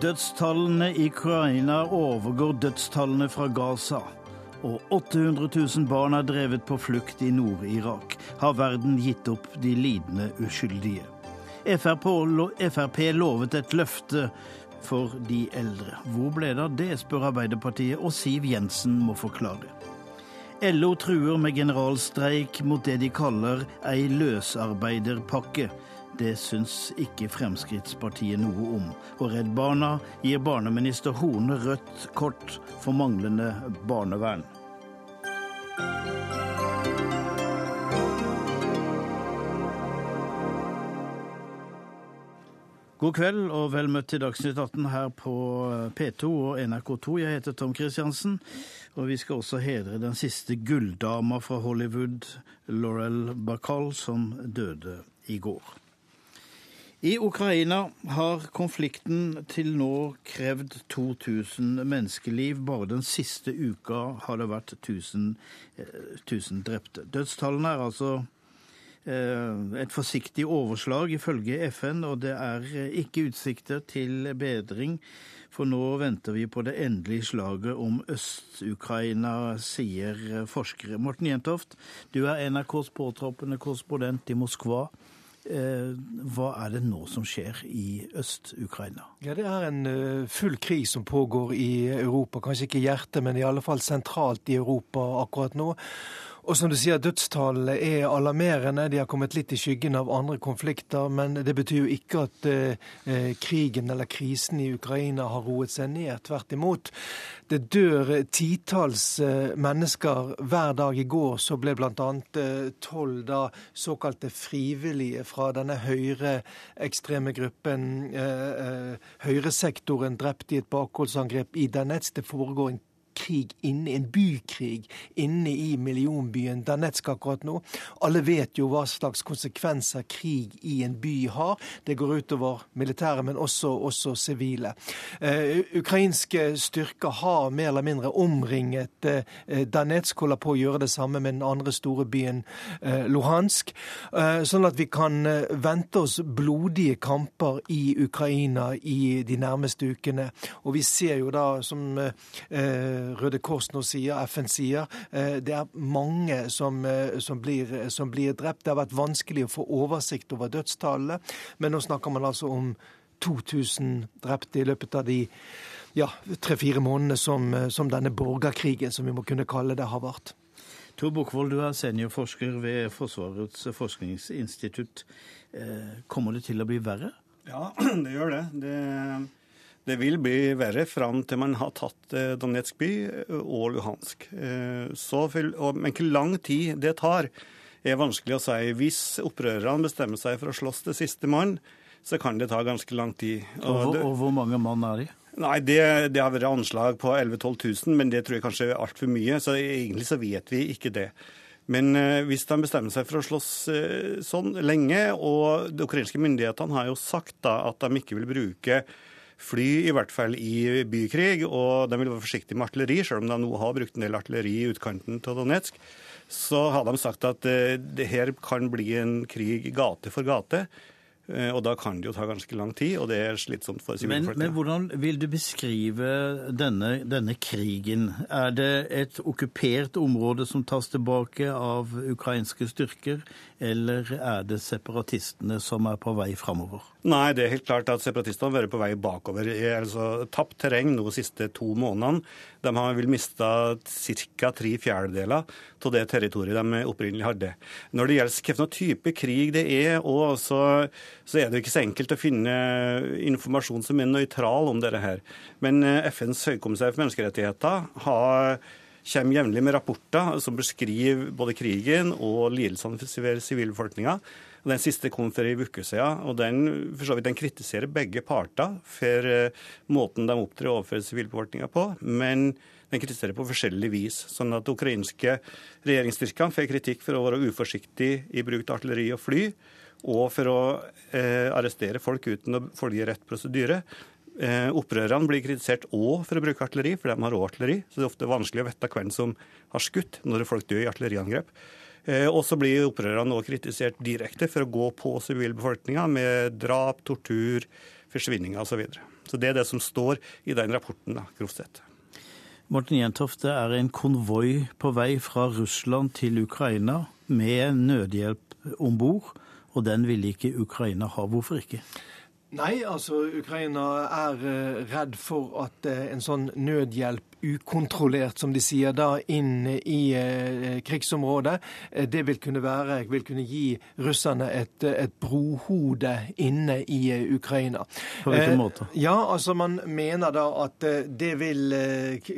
Dødstallene i Ukraina overgår dødstallene fra Gaza. Og 800 000 barn er drevet på flukt i Nord-Irak. Har verden gitt opp de lidende uskyldige? Frp lovet et løfte for de eldre. Hvor ble det av det, spør Arbeiderpartiet, og Siv Jensen må forklare. LO truer med generalstreik mot det de kaller ei løsarbeiderpakke. Det syns ikke Fremskrittspartiet noe om. Og Redd Barna gir barneminister Horne rødt kort for manglende barnevern. God kveld og vel møtt til Dagsnytt 18 her på P2 og NRK2. Jeg heter Tom Kristiansen, og vi skal også hedre den siste gulldama fra Hollywood, Laurel Bacall, som døde i går. I Ukraina har konflikten til nå krevd 2000 menneskeliv. Bare den siste uka har det vært 1000, 1000 drepte. Dødstallene er altså et forsiktig overslag ifølge FN, og det er ikke utsikter til bedring. For nå venter vi på det endelige slaget om Øst-Ukraina, sier forskere. Morten Jentoft, du er NRKs påtroppende korrespondent i Moskva. Hva er det nå som skjer i Øst-Ukraina? Ja, Det er en full krig som pågår i Europa. Kanskje ikke i hjertet, men i alle fall sentralt i Europa akkurat nå. Og som du sier, dødstallene er alarmerende. De har kommet litt i skyggen av andre konflikter. Men det betyr jo ikke at eh, krigen eller krisen i Ukraina har roet seg ned. Tvert imot. Det dør titalls eh, mennesker hver dag. I går så ble bl.a. tolv eh, såkalte frivillige fra denne høyreekstreme gruppen, høyresektoren, drept i et bakholdsangrep i Donetsk. Det foregår en krig inne, en bykrig inne i millionbyen Danetsk akkurat nå. Alle vet jo hva slags konsekvenser krig i en by har. Det går utover militære, men også, også sivile. Uh, ukrainske styrker har mer eller mindre omringet uh, Danetsk, holder på å gjøre det samme med den andre store byen uh, Luhansk. sånn at vi kan vente oss blodige kamper i Ukraina i de nærmeste ukene. Og vi ser jo da, som Røde Kors nå sier, FN sier. Det er mange som, som, blir, som, blir, drept. Det har vært vanskelig å få oversikt over dødstallene, men nå snakker man altså om 2000 drepte i løpet av de ja, tre-fire månedene som, som, denne borgerkrigen, som vi må kunne kalle det, har vart. Tor Bokvold, du er seniorforsker ved Forsvarets forskningsinstitutt. Kommer det til å bli verre? Ja, det gjør det. det det vil bli verre fram til man har tatt Donetsk by og Luhansk. Så, men hvor lang tid det tar, er vanskelig å si. Hvis opprørerne bestemmer seg for å slåss til siste mann, så kan det ta ganske lang tid. Og, og, og hvor mange mann er de? Nei, det, det, har vært anslag på 11 000-12 000, men det tror jeg kanskje er altfor mye. Så egentlig så vet vi ikke det. Men eh, hvis de bestemmer seg for å slåss eh, sånn lenge, og de ukrainske myndighetene har jo sagt da at de ikke vil bruke fly, i hvert fall i bykrig, og de vil være forsiktige med artilleri, selv om de nå har brukt en del artilleri i utkanten av Donetsk. Så har de sagt at det her kan bli en krig gate for gate. Og da kan det jo ta ganske lang tid, og det er slitsomt for sivilbefolkningen. Men, men hvordan vil du beskrive denne, denne, krigen? Er det et okkupert område som tas tilbake av ukrainske styrker, eller er det separatistene som er på vei framover? Nei, det er helt klart at separatistene har vært på vei bakover. Er altså tapt terreng nå de siste to månedene. De har vel mista ca. tre fjerdedeler av det territoriet de opprinnelig hadde. Når det gjelder hvilken type krig det er, også, så er det ikke så enkelt å finne informasjon som er nøytral om dette her. Men FNs høykommissær for menneskerettigheter har kommer jevnlig med rapporter som beskriver både krigen og lidelsene for sivilbefolkninga. Den siste kom for ei uke siden, og den, vidt, den kritiserer begge parter for måten de opptrer overfor sivilbefolkninga på. men den kritiserer på forskjellig vis. Sånn at ukrainske regjeringsstyrkene får kritikk for å være uforsiktige i bruk av artilleri og fly, og for å eh, arrestere folk uten å følge rett prosedyre. Eh, opprørerne blir kritisert òg for å bruke artilleri, for de har òg artilleri. Så det er ofte vanskelig å vite hvem som har skutt når folk dør i artilleriangrep. Eh, og så blir opprørerne òg kritisert direkte for å gå på sivilbefolkninga med drap, tortur, forsvinninger osv. Så, videre. Så Det er det som står i den rapporten, da, grovt sett. Morten Jentoft, det er en konvoi på vei fra Russland til Ukraina med nødhjelp om bord, og den ville ikke Ukraina ha. Hvorfor ikke? Nei, altså Ukraina er eh, redd for at eh, en sånn nødhjelp ukontrollert, som de sier da, inn i eh, krigsområdet. Eh, det vil kunne, være, vil kunne gi russerne et, et, brohode inne i eh, Ukraina. På hvilken måte? Ja, altså Man mener da at det vil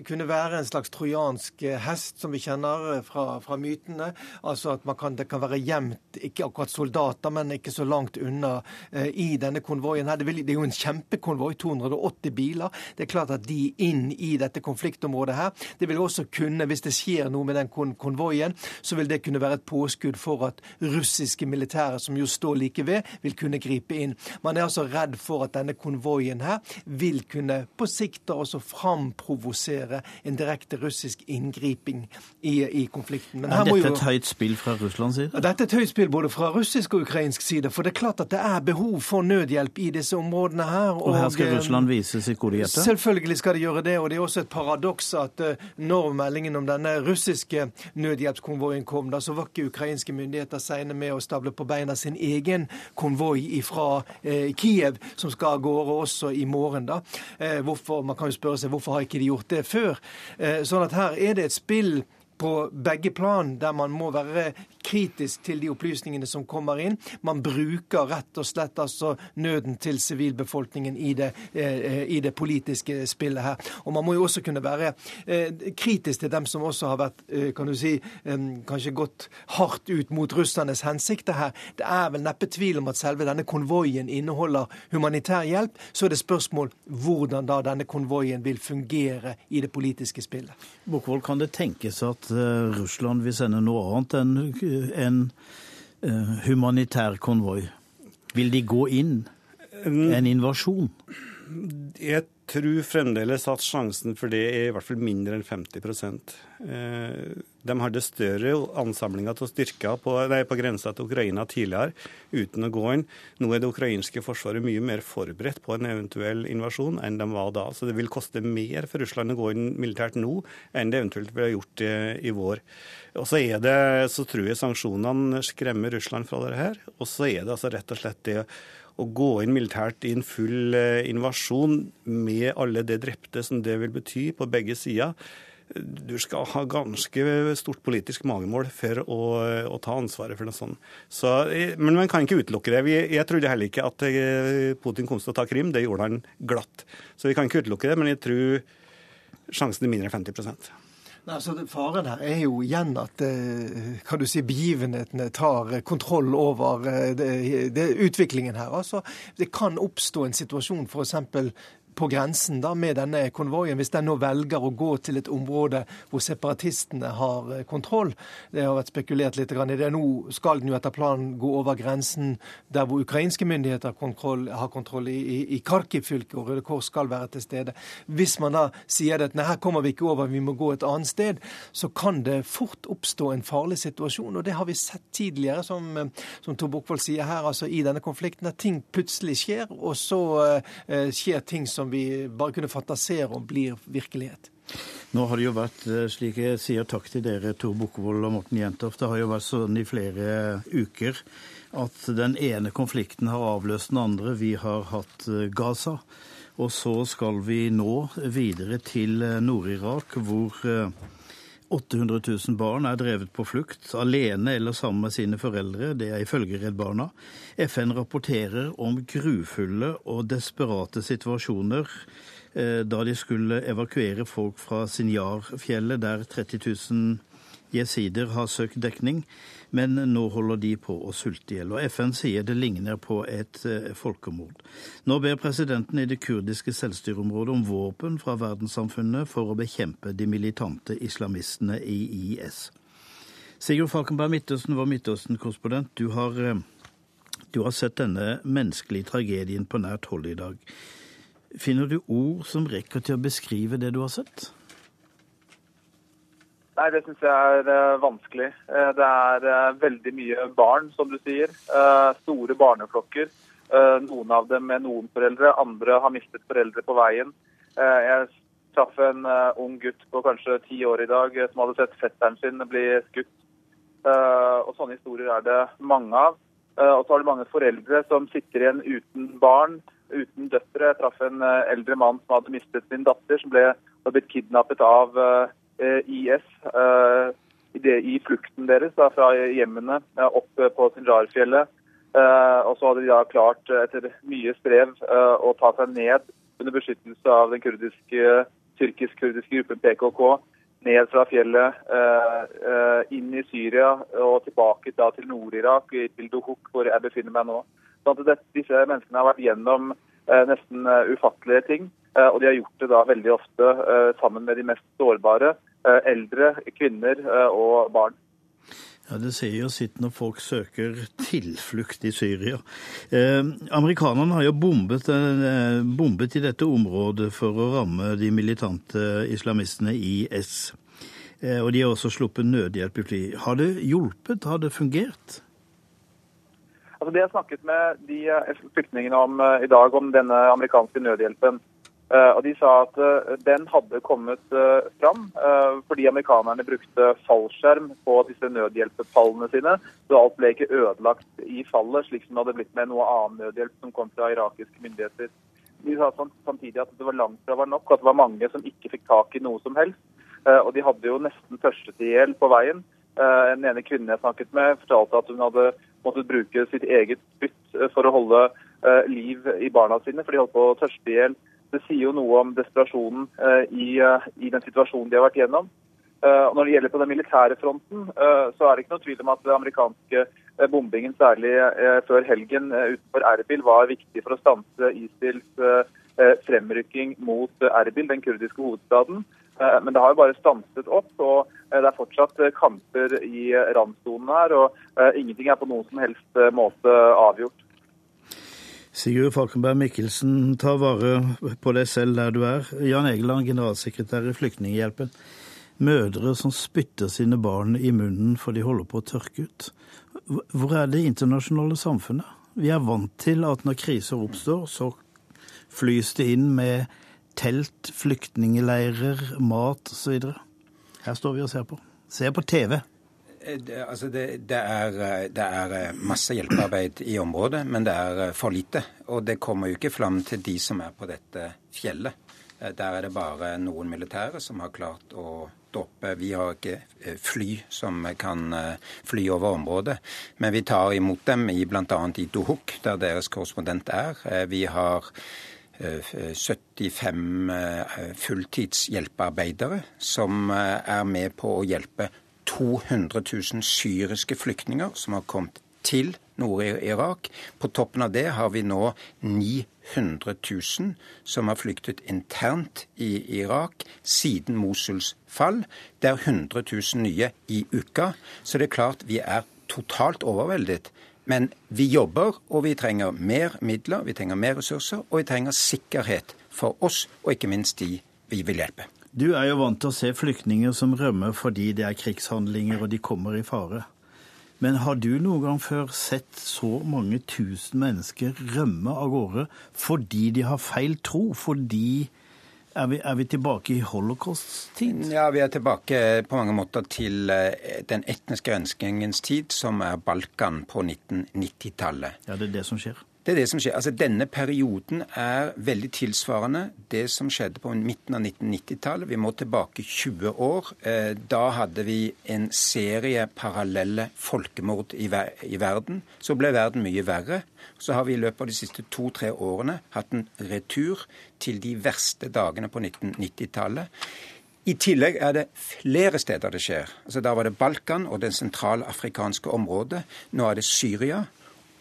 kunne være en slags trojansk hest, som vi kjenner fra, fra mytene. Altså at kan, det kan være gjemt, ikke akkurat soldater, men ikke så langt unna, i denne konvoien her. Det, vil, det er jo en kjempekonvoi, 280 biler. Det er klart at de inn i dette konfliktområdet konfliktområdet her. Det vil også kunne, hvis det skjer noe med den kon konvoien, så vil det kunne være et påskudd for at russiske militære, som jo står like ved, vil kunne gripe inn. Man er altså redd for at denne konvoien her vil kunne på sikt også framprovosere en direkte russisk inngriping i, i konflikten. Men er dette jo, et høyt spill fra Russlands side? Dette er et høyt spill både fra russisk og ukrainsk side. For det er klart at det er behov for nødhjelp i disse områdene her. Og, og her skal eh, Russland vise sitt gode hjerte? Selvfølgelig skal de gjøre det. Og det er også et paradoks paradoks at eh, når meldingen om denne russiske nødhjelpskonvoien kom, da så var ikke ukrainske myndigheter seine med å stable på beina sin egen konvoi fra eh, Kiev, som skal av gårde også i morgen. da. Eh, hvorfor, man kan jo spørre seg hvorfor har ikke de gjort det før? Eh, sånn at her er det et spill på begge plan, der man må være kritisk til de opplysningene som kommer inn. Man bruker rett og slett altså nøden til sivilbefolkningen i det, eh, i det politiske spillet her. Og man må jo også kunne være eh, kritisk til dem som også har vært, eh, kan du si, kanskje gått hardt ut mot russernes hensikter her. Det er vel neppe tvil om at selve denne konvoien inneholder humanitær hjelp. Så er det spørsmål hvordan da denne konvoien vil fungere i det politiske spillet. Bokvold, kan det tenkes at Russland vil sende noe annet enn en eh, humanitær konvoi. Vil de gå inn? En invasjon? Jeg tror fremdeles at sjansen for det er i hvert fall mindre enn 50% eh, De hadde større ansamlinger til styrker på, på grensa til Ukraina tidligere uten å gå inn. Nå er det ukrainske forsvaret mye mer forberedt på en eventuell invasjon enn de var da. Så det vil koste mer for Russland å gå inn militært nå enn det eventuelt ville gjort i, i vår. Og så, er det, så tror jeg sanksjonene skremmer Russland fra det her. Og så er det altså rett og slett det å gå inn militært i en full eh, invasjon med alle det drepte som det vil bety på begge sider, du skal ha ganske stort politisk magemål for å, å ta ansvaret for noe sånt. Så, men man kan ikke utelukke det. Jeg trodde heller ikke at eh, Putin kom til å ta Krim. Det gjorde han glatt. Så vi kan ikke utelukke det, men jeg tror sjansen er mindre enn 50 Nei, altså, Faren her er jo igjen at eh, kan du si, begivenhetene tar kontroll over eh, det, det, utviklingen her. Altså, Det kan oppstå en situasjon f.eks på grensen da, med denne konvoien, hvis den nå velger å gå til et område hvor separatistene har eh, kontroll. Det har vært spekulert litt i det. Nå skal den jo etter planen gå over grensen der hvor ukrainske myndigheter kontroll, har kontroll i, i, i Kharkiv-fylket, og Røde Kors skal være til stede. Hvis man da sier at nei, her kommer vi ikke over, vi må gå et annet sted, så kan det fort oppstå en farlig situasjon. Og det har vi sett tidligere, som, som Tor Bukkvold sier her, altså i denne konflikten, at ting plutselig skjer, og så eh, skjer ting som som vi bare kunne fantasere om blir virkelighet. Nå har det jo vært, eh, slik jeg sier takk til dere, Tor Bukkevold og Morten Jentoft, det har jo vært sånn i flere uker at den ene konflikten har avløst den andre. Vi har hatt eh, Gaza. Og så skal vi nå videre til eh, Nord-Irak, hvor 800 000 barn er drevet på flukt, alene eller sammen med sine foreldre. Det er ifølge Redd Barna. FN rapporterer om grufulle og desperate situasjoner eh, da de skulle evakuere folk fra Sinjar-fjellet, der 30 000 jesider har søkt dekning men nå holder de på å sulte i hjel. Og FN sier det ligner på et eh, folkemord. Nå ber presidenten i det kurdiske selvstyreområdet om våpen fra verdenssamfunnet for å bekjempe de militante islamistene i IS. Sigurd Falkenberg Midtøsten, vår Midtøsten-korrespondent. Du, eh, du har sett denne menneskelige tragedien på nært hold i dag. Finner du ord som rekker til å beskrive det du har sett? Nei, Det syns jeg er uh, vanskelig. Uh, det er uh, veldig mye barn, som du sier. store barneflokker. Noen av dem med noen foreldre, andre har mistet foreldre på veien. Jeg traff en ung gutt på kanskje ti år i dag som hadde sett fetteren sin bli skutt. Og Sånne historier er det mange av. Og så har du mange foreldre som sitter igjen uten barn, uten døtre. Jeg traff en eldre mann som hadde mistet sin datter, som ble, blitt kidnappet av IS i flukten deres da, fra hjemmene opp på Sinjar-fjellet. Og så hadde de da klart, etter mye strev, å ta seg ned under beskyttelse av den kurdiske, tyrkisk-kurdiske gruppen PKK. Ned fra fjellet, inn i Syria og tilbake da til Nord-Irak, til Dohuk, hvor jeg befinner meg nå. Sånn at disse menneskene har vært gjennom nesten ufattelige ting. Og de har gjort det da veldig ofte sammen med de mest sårbare. Eh, eldre, kvinner eh, og barn. Ja, Det sier jo sitt når folk søker tilflukt i Syria. Eh, amerikanerne har jo bombet, eh, bombet, i dette området for å ramme de militante islamistene i S. Eh, og de har også sluppet nødhjelp i fly. Har det hjulpet? Har det fungert? Altså Det jeg snakket med de eh, flyktningene om i dag, om denne amerikanske nødhjelpen, Eh, og De sa at eh, den hadde kommet eh, fram fordi amerikanerne brukte fallskjerm på disse nødhjelpepallene sine. Så alt ble ikke ødelagt i fallet, slik som det hadde blitt med noe annen nødhjelp som kom fra irakiske myndigheter. De sa samtidig at det var langt fra var nok, og at det var mange som ikke fikk tak i noe som helst. Og de hadde jo nesten tørstet i hjel på veien. Den ene kvinnen jeg snakket med, fortalte at hun hadde måttet bruke sitt eget spytt for å holde liv i barna sine, for de holdt på å tørste i hjel det sier jo noe om desperasjonen eh, i, eh, i, den situasjonen de har vært gjennom. Eh, og når det gjelder på den militære fronten, så er det ikke noe tvil om at den amerikanske bombingen, særlig før helgen utenfor Erbil, var viktig for å stanse ISILs fremrykking mot Erbil, den kurdiske hovedstaden. Men det har jo bare stanset opp, og det er fortsatt kamper i randsonen her. Og ingenting er på noen som helst måte avgjort. Sigurd Falkenberg Mikkelsen, ta vare på deg selv der du er. Jan Egeland, generalsekretær i Flyktninghjelpen. Mødre som spytter sine barn i munnen for de holder på å tørke ut. Hvor er det internasjonale samfunnet? Vi er vant til at når kriser oppstår, så flys det inn med telt, flyktningleirer, mat osv. Her står vi og ser på. Ser på TV. Eh, det, altså det, det, er, eh, det, er, eh, masse hjelpearbeid i området, men det er for lite. Og det kommer jo ikke fram til de som er på dette fjellet. Der er det bare noen militære som har klart å doppe. Vi har ikke fly som kan fly over området, men vi tar imot dem i bl.a. i Dohuk, der deres korrespondent er. Vi har 75 fulltidshjelpearbeidere som er med på å hjelpe 200 000 syriske flyktninger som har kommet til Nord-Irak. På toppen av det har vi nå 900 000 som har flyktet internt i Irak siden Mosuls fall. Det er 100 000 nye i uka. Så det er klart vi er totalt overveldet. Men vi jobber, og vi trenger mer midler, vi trenger mer ressurser, og vi trenger sikkerhet for oss, og ikke minst de vi vil hjelpe. Du er jo vant til å se flyktninger som rømmer fordi det er krigshandlinger og de kommer i fare. Men har du noen gang før sett så mange tusen mennesker rømme av gårde fordi de har feil tro? Fordi er vi, er vi tilbake i holocaust-tid? Ja, vi er tilbake på mange måter til eh, den etniske ønskingens tid, som er Balkan på 1990-tallet. Ja, det er det som skjer? Det er det som skjer. Altså, Denne perioden er veldig tilsvarende det som skjedde på midten av 1990-tallet. Vi må tilbake 20 år. Eh, da hadde vi en serie parallelle folkemord i, ver i verden. Så ble verden mye verre. Så har vi i løpet av de siste to-tre årene hatt en retur til de verste dagene på 1990-tallet. I tillegg er det flere steder det skjer. Altså, Da var det Balkan og det sentralafrikanske området. Nå er det Syria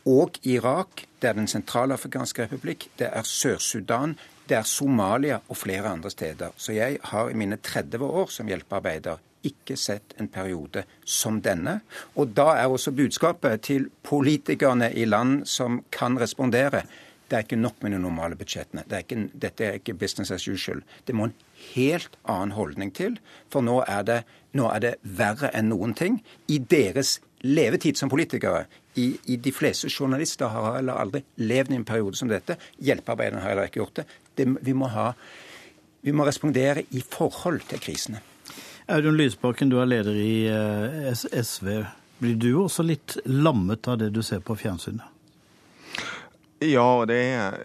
og Irak, det er Den sentralafrikanske republikk, det er Sør-Sudan, det er Somalia og flere andre steder. Så jeg har i mine 30 år som hjelpearbeider ikke sett en periode som denne. Og da er også budskapet til politikerne i land som kan respondere. Det er ikke nok med de normale budsjettene. Det er ikke, dette er ikke business as usual. Det må en helt annen holdning til. For nå er det, nå er det verre enn noen ting i deres levetid som politikere. I, I, de fleste journalister har heller aldri levd i en periode som dette. Hjelpearbeiderne har heller ikke gjort det. det vi, må ha, vi må respondere i forhold til krisene. Audun Lysbakken, du er leder i eh, SV. Blir du også litt lammet av det du ser på fjernsynet? Ja, og det er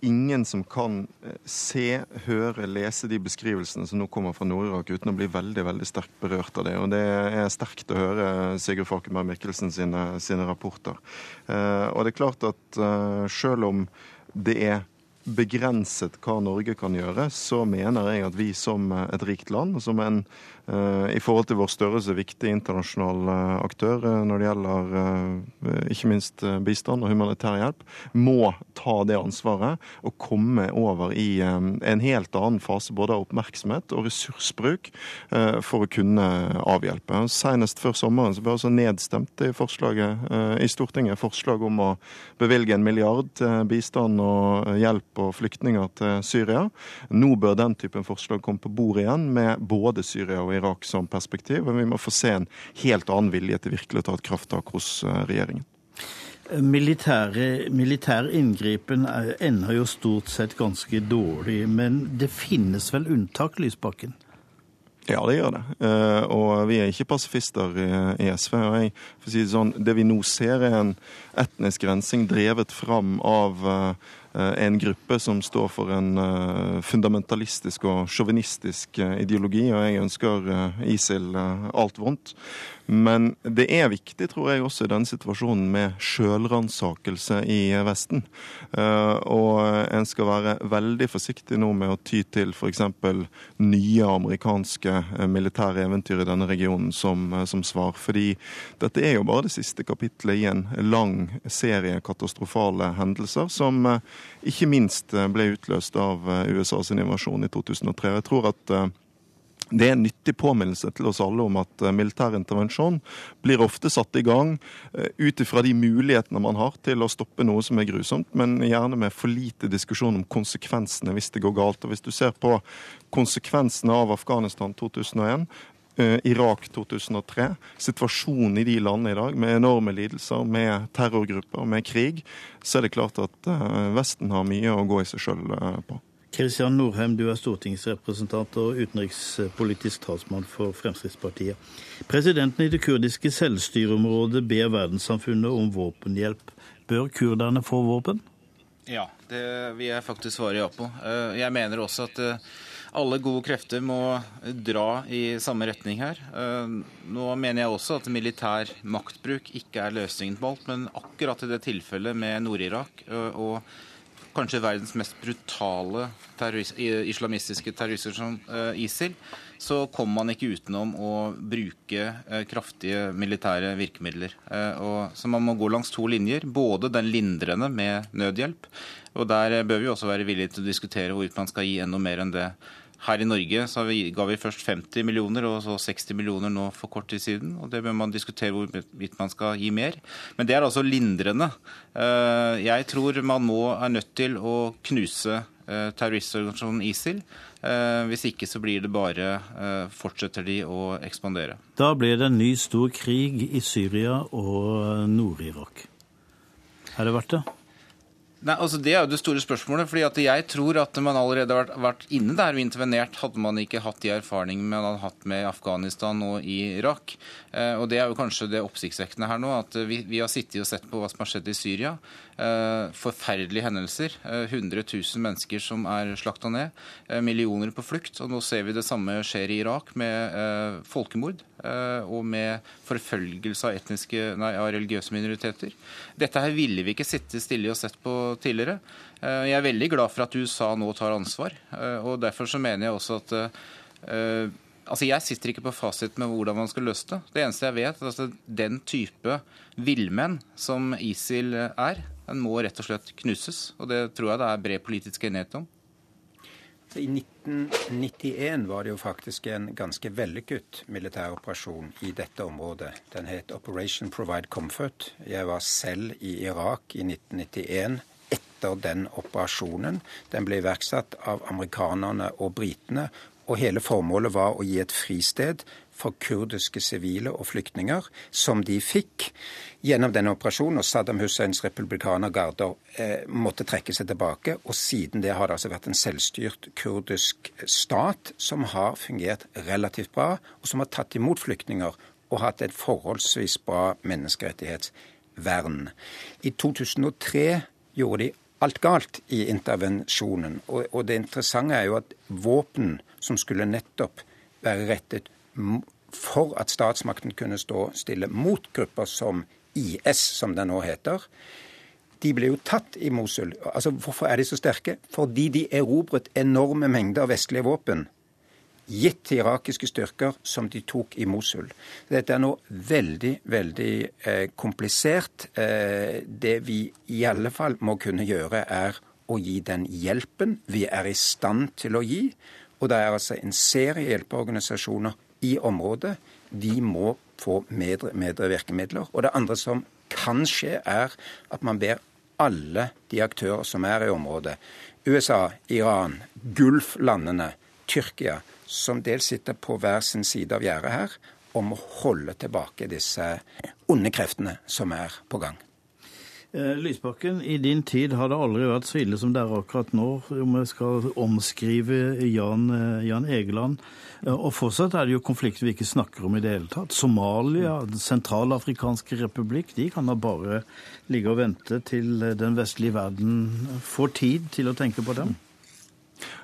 ingen som kan eh, se, høre, lese de beskrivelsene som nå kommer fra Nord-Irak uten å bli veldig veldig sterkt berørt av det. Og det er sterkt å høre Sigurd Falkenberg Mikkelsen sine, sine rapporter. Eh, og det er klart at eh, selv om det er begrenset hva Norge kan gjøre, så mener jeg at vi som et rikt land, som en Eh, i forhold til vår størrelse viktig internasjonal eh, aktør eh, når det gjelder ikke minst bistand og humanitær hjelp, må ta det ansvaret og komme over i en helt annen fase både av oppmerksomhet og ressursbruk for å kunne avhjelpe. Senest før sommeren så ble altså nedstemt i forslaget i Stortinget forslag om å bevilge en milliard til bistand og hjelp og flyktninger til Syria. Nå bør den typen forslag komme på bordet igjen med både Syria og og Irak som perspektiv. Men vi må få se en helt annen vilje til virkelig å ta et krafttak hos eh, regjeringen. Militære, militær inngripen ender jo stort sett ganske dårlig, men det finnes vel unntak, Lysbakken? Ja, det gjør det. Eh, og vi er ikke pasifister i SV. og jeg, for å si Det sånn, det vi nå ser, er en etnisk rensing drevet fram av Eh, en gruppe som står for en eh, fundamentalistisk og sjåvinistisk eh, ideologi, og jeg ønsker ISIL alt vondt. Men det er viktig, tror jeg, også i denne situasjonen med sjølransakelse i Vesten. Og en skal være veldig forsiktig nå med å ty til f.eks. nye amerikanske militære eventyr i denne regionen som, som, svar. Fordi dette er jo bare det siste kapitlet i en lang serie katastrofale hendelser som ikke minst eh, ble utløst av eh, USAs invasjon i 2003. Jeg tror at eh, det er en nyttig påminnelse til oss alle om at militær intervensjon blir ofte satt i gang ut ifra de mulighetene man har til å stoppe noe som er grusomt, men gjerne med for lite diskusjon om konsekvensene hvis det går galt. Og Hvis du ser på konsekvensene av Afghanistan 2001, Eh, Irak 2003, situasjonen i de landene i dag, med enorme lidelser, med terrorgrupper, med krig, så er det klart at eh, Vesten har mye å gå i seg sjøl eh, på. Kristian Norheim, du er stortingsrepresentant og utenrikspolitisk talsmann for Fremskrittspartiet. Presidenten i det kurdiske selvstyreområdet ber verdenssamfunnet om våpenhjelp. Bør kurderne få våpen? Ja, det vil jeg faktisk svare ja på. Jeg mener også at alle gode krefter må dra i samme retning her. Eh, nå mener jeg også at militær maktbruk ikke er løsningen på alt, men akkurat i det tilfellet med Nord-Irak eh, og kanskje verdens mest brutale terrorist, islamistiske terrorister som eh, ISIL, så kommer man ikke utenom å bruke kraftige militære virkemidler. så man må gå langs to linjer. Både den lindrende med nødhjelp, og der bør vi også være villige til å diskutere hvorvidt man skal gi enda mer enn det her i Norge vi, ga vi først 50 millioner og så 60 millioner nå for kort tid siden. og Det bør man diskutere hvorvidt man skal gi mer. Men det er altså lindrende. Eh, jeg tror man nå er nødt til å knuse eh, terroristorganisasjonen ISIL. Eh, hvis ikke så blir det bare fortsetter de å ekspandere. Da blir det en ny stor krig i Syria og Nord-Irak. Er det verdt det? Nei, altså Det er jo det store spørsmålet. fordi at Jeg tror at man allerede har vært inne der og intervenert, hadde man ikke hatt de erfaringene man hadde hatt med Afghanistan og Irak. Eh, og Det er jo kanskje det oppsiktsvekkende her nå, at vi, vi har sittet og sett på hva som har skjedd i Syria. Eh, forferdelige hendelser. 100 eh, 000 mennesker som er slakta ned. Eh, millioner på flukt. Og nå ser vi det samme skjer i Irak, med folkemord og med forfølgelse av, etniske, nei, av religiøse minoriteter. Dette her ville vi ikke sitte stille og sett på tidligere. Jeg er veldig glad for at USA nå tar ansvar. og Derfor så mener jeg også at Altså, Jeg sitter ikke på fasit med hvordan man skal løse det. Det eneste jeg vet, er at den type villmenn som ISIL er, den må rett og slett knuses. Og det tror jeg det er bred politisk enighet om. I 1991 var det jo faktisk en ganske vellykket militæroperasjon i dette området. Den het Operation Provide Comfort. Jeg var selv i Irak i 1991 etter den operasjonen. Den ble iverksatt av amerikanerne og britene. Og hele formålet var å gi et fristed for kurdiske sivile og flyktninger, som de fikk gjennom denne operasjonen. Og Saddam Husseins republikanergarder eh, måtte trekke seg tilbake. Og siden det har det altså vært en selvstyrt kurdisk stat som har fungert relativt bra, og som har tatt imot flyktninger og hatt et forholdsvis bra menneskerettighetsvern. I 2003 gjorde de alt galt i intervensjonen. Og, og det interessante er jo at våpen som skulle nettopp være rettet for at statsmakten kunne stå stille mot grupper som IS, som det nå heter, de ble jo tatt i Mosul. Altså, Hvorfor er de så sterke? Fordi de erobret enorme mengder vestlige våpen gitt til irakiske styrker som de tok i Mosul. Dette er nå veldig, veldig eh, komplisert. Eh, det vi i alle fall må kunne gjøre, er å gi den hjelpen vi er i stand til å gi. Og det er altså en serie hjelpeorganisasjoner i området. De må få bedre, bedre virkemidler. Og det andre som kan skje, er at man ber alle de aktører som er i området, USA, Iran, Gulflandene, Tyrkia, som dels sitter på hver sin side av gjerdet her, om å holde tilbake disse onde kreftene som er på gang. Eh, Lysbakken, i din tid har det aldri vært så ille som det er akkurat nå, om vi skal omskrive Jan, eh, Jan Egeland. Og fortsatt er det jo konflikter vi ikke snakker om i det hele tatt. Somalia, Den sentralafrikanske republikk, de kan da bare ligge og vente til den vestlige verden får tid til å tenke på dem.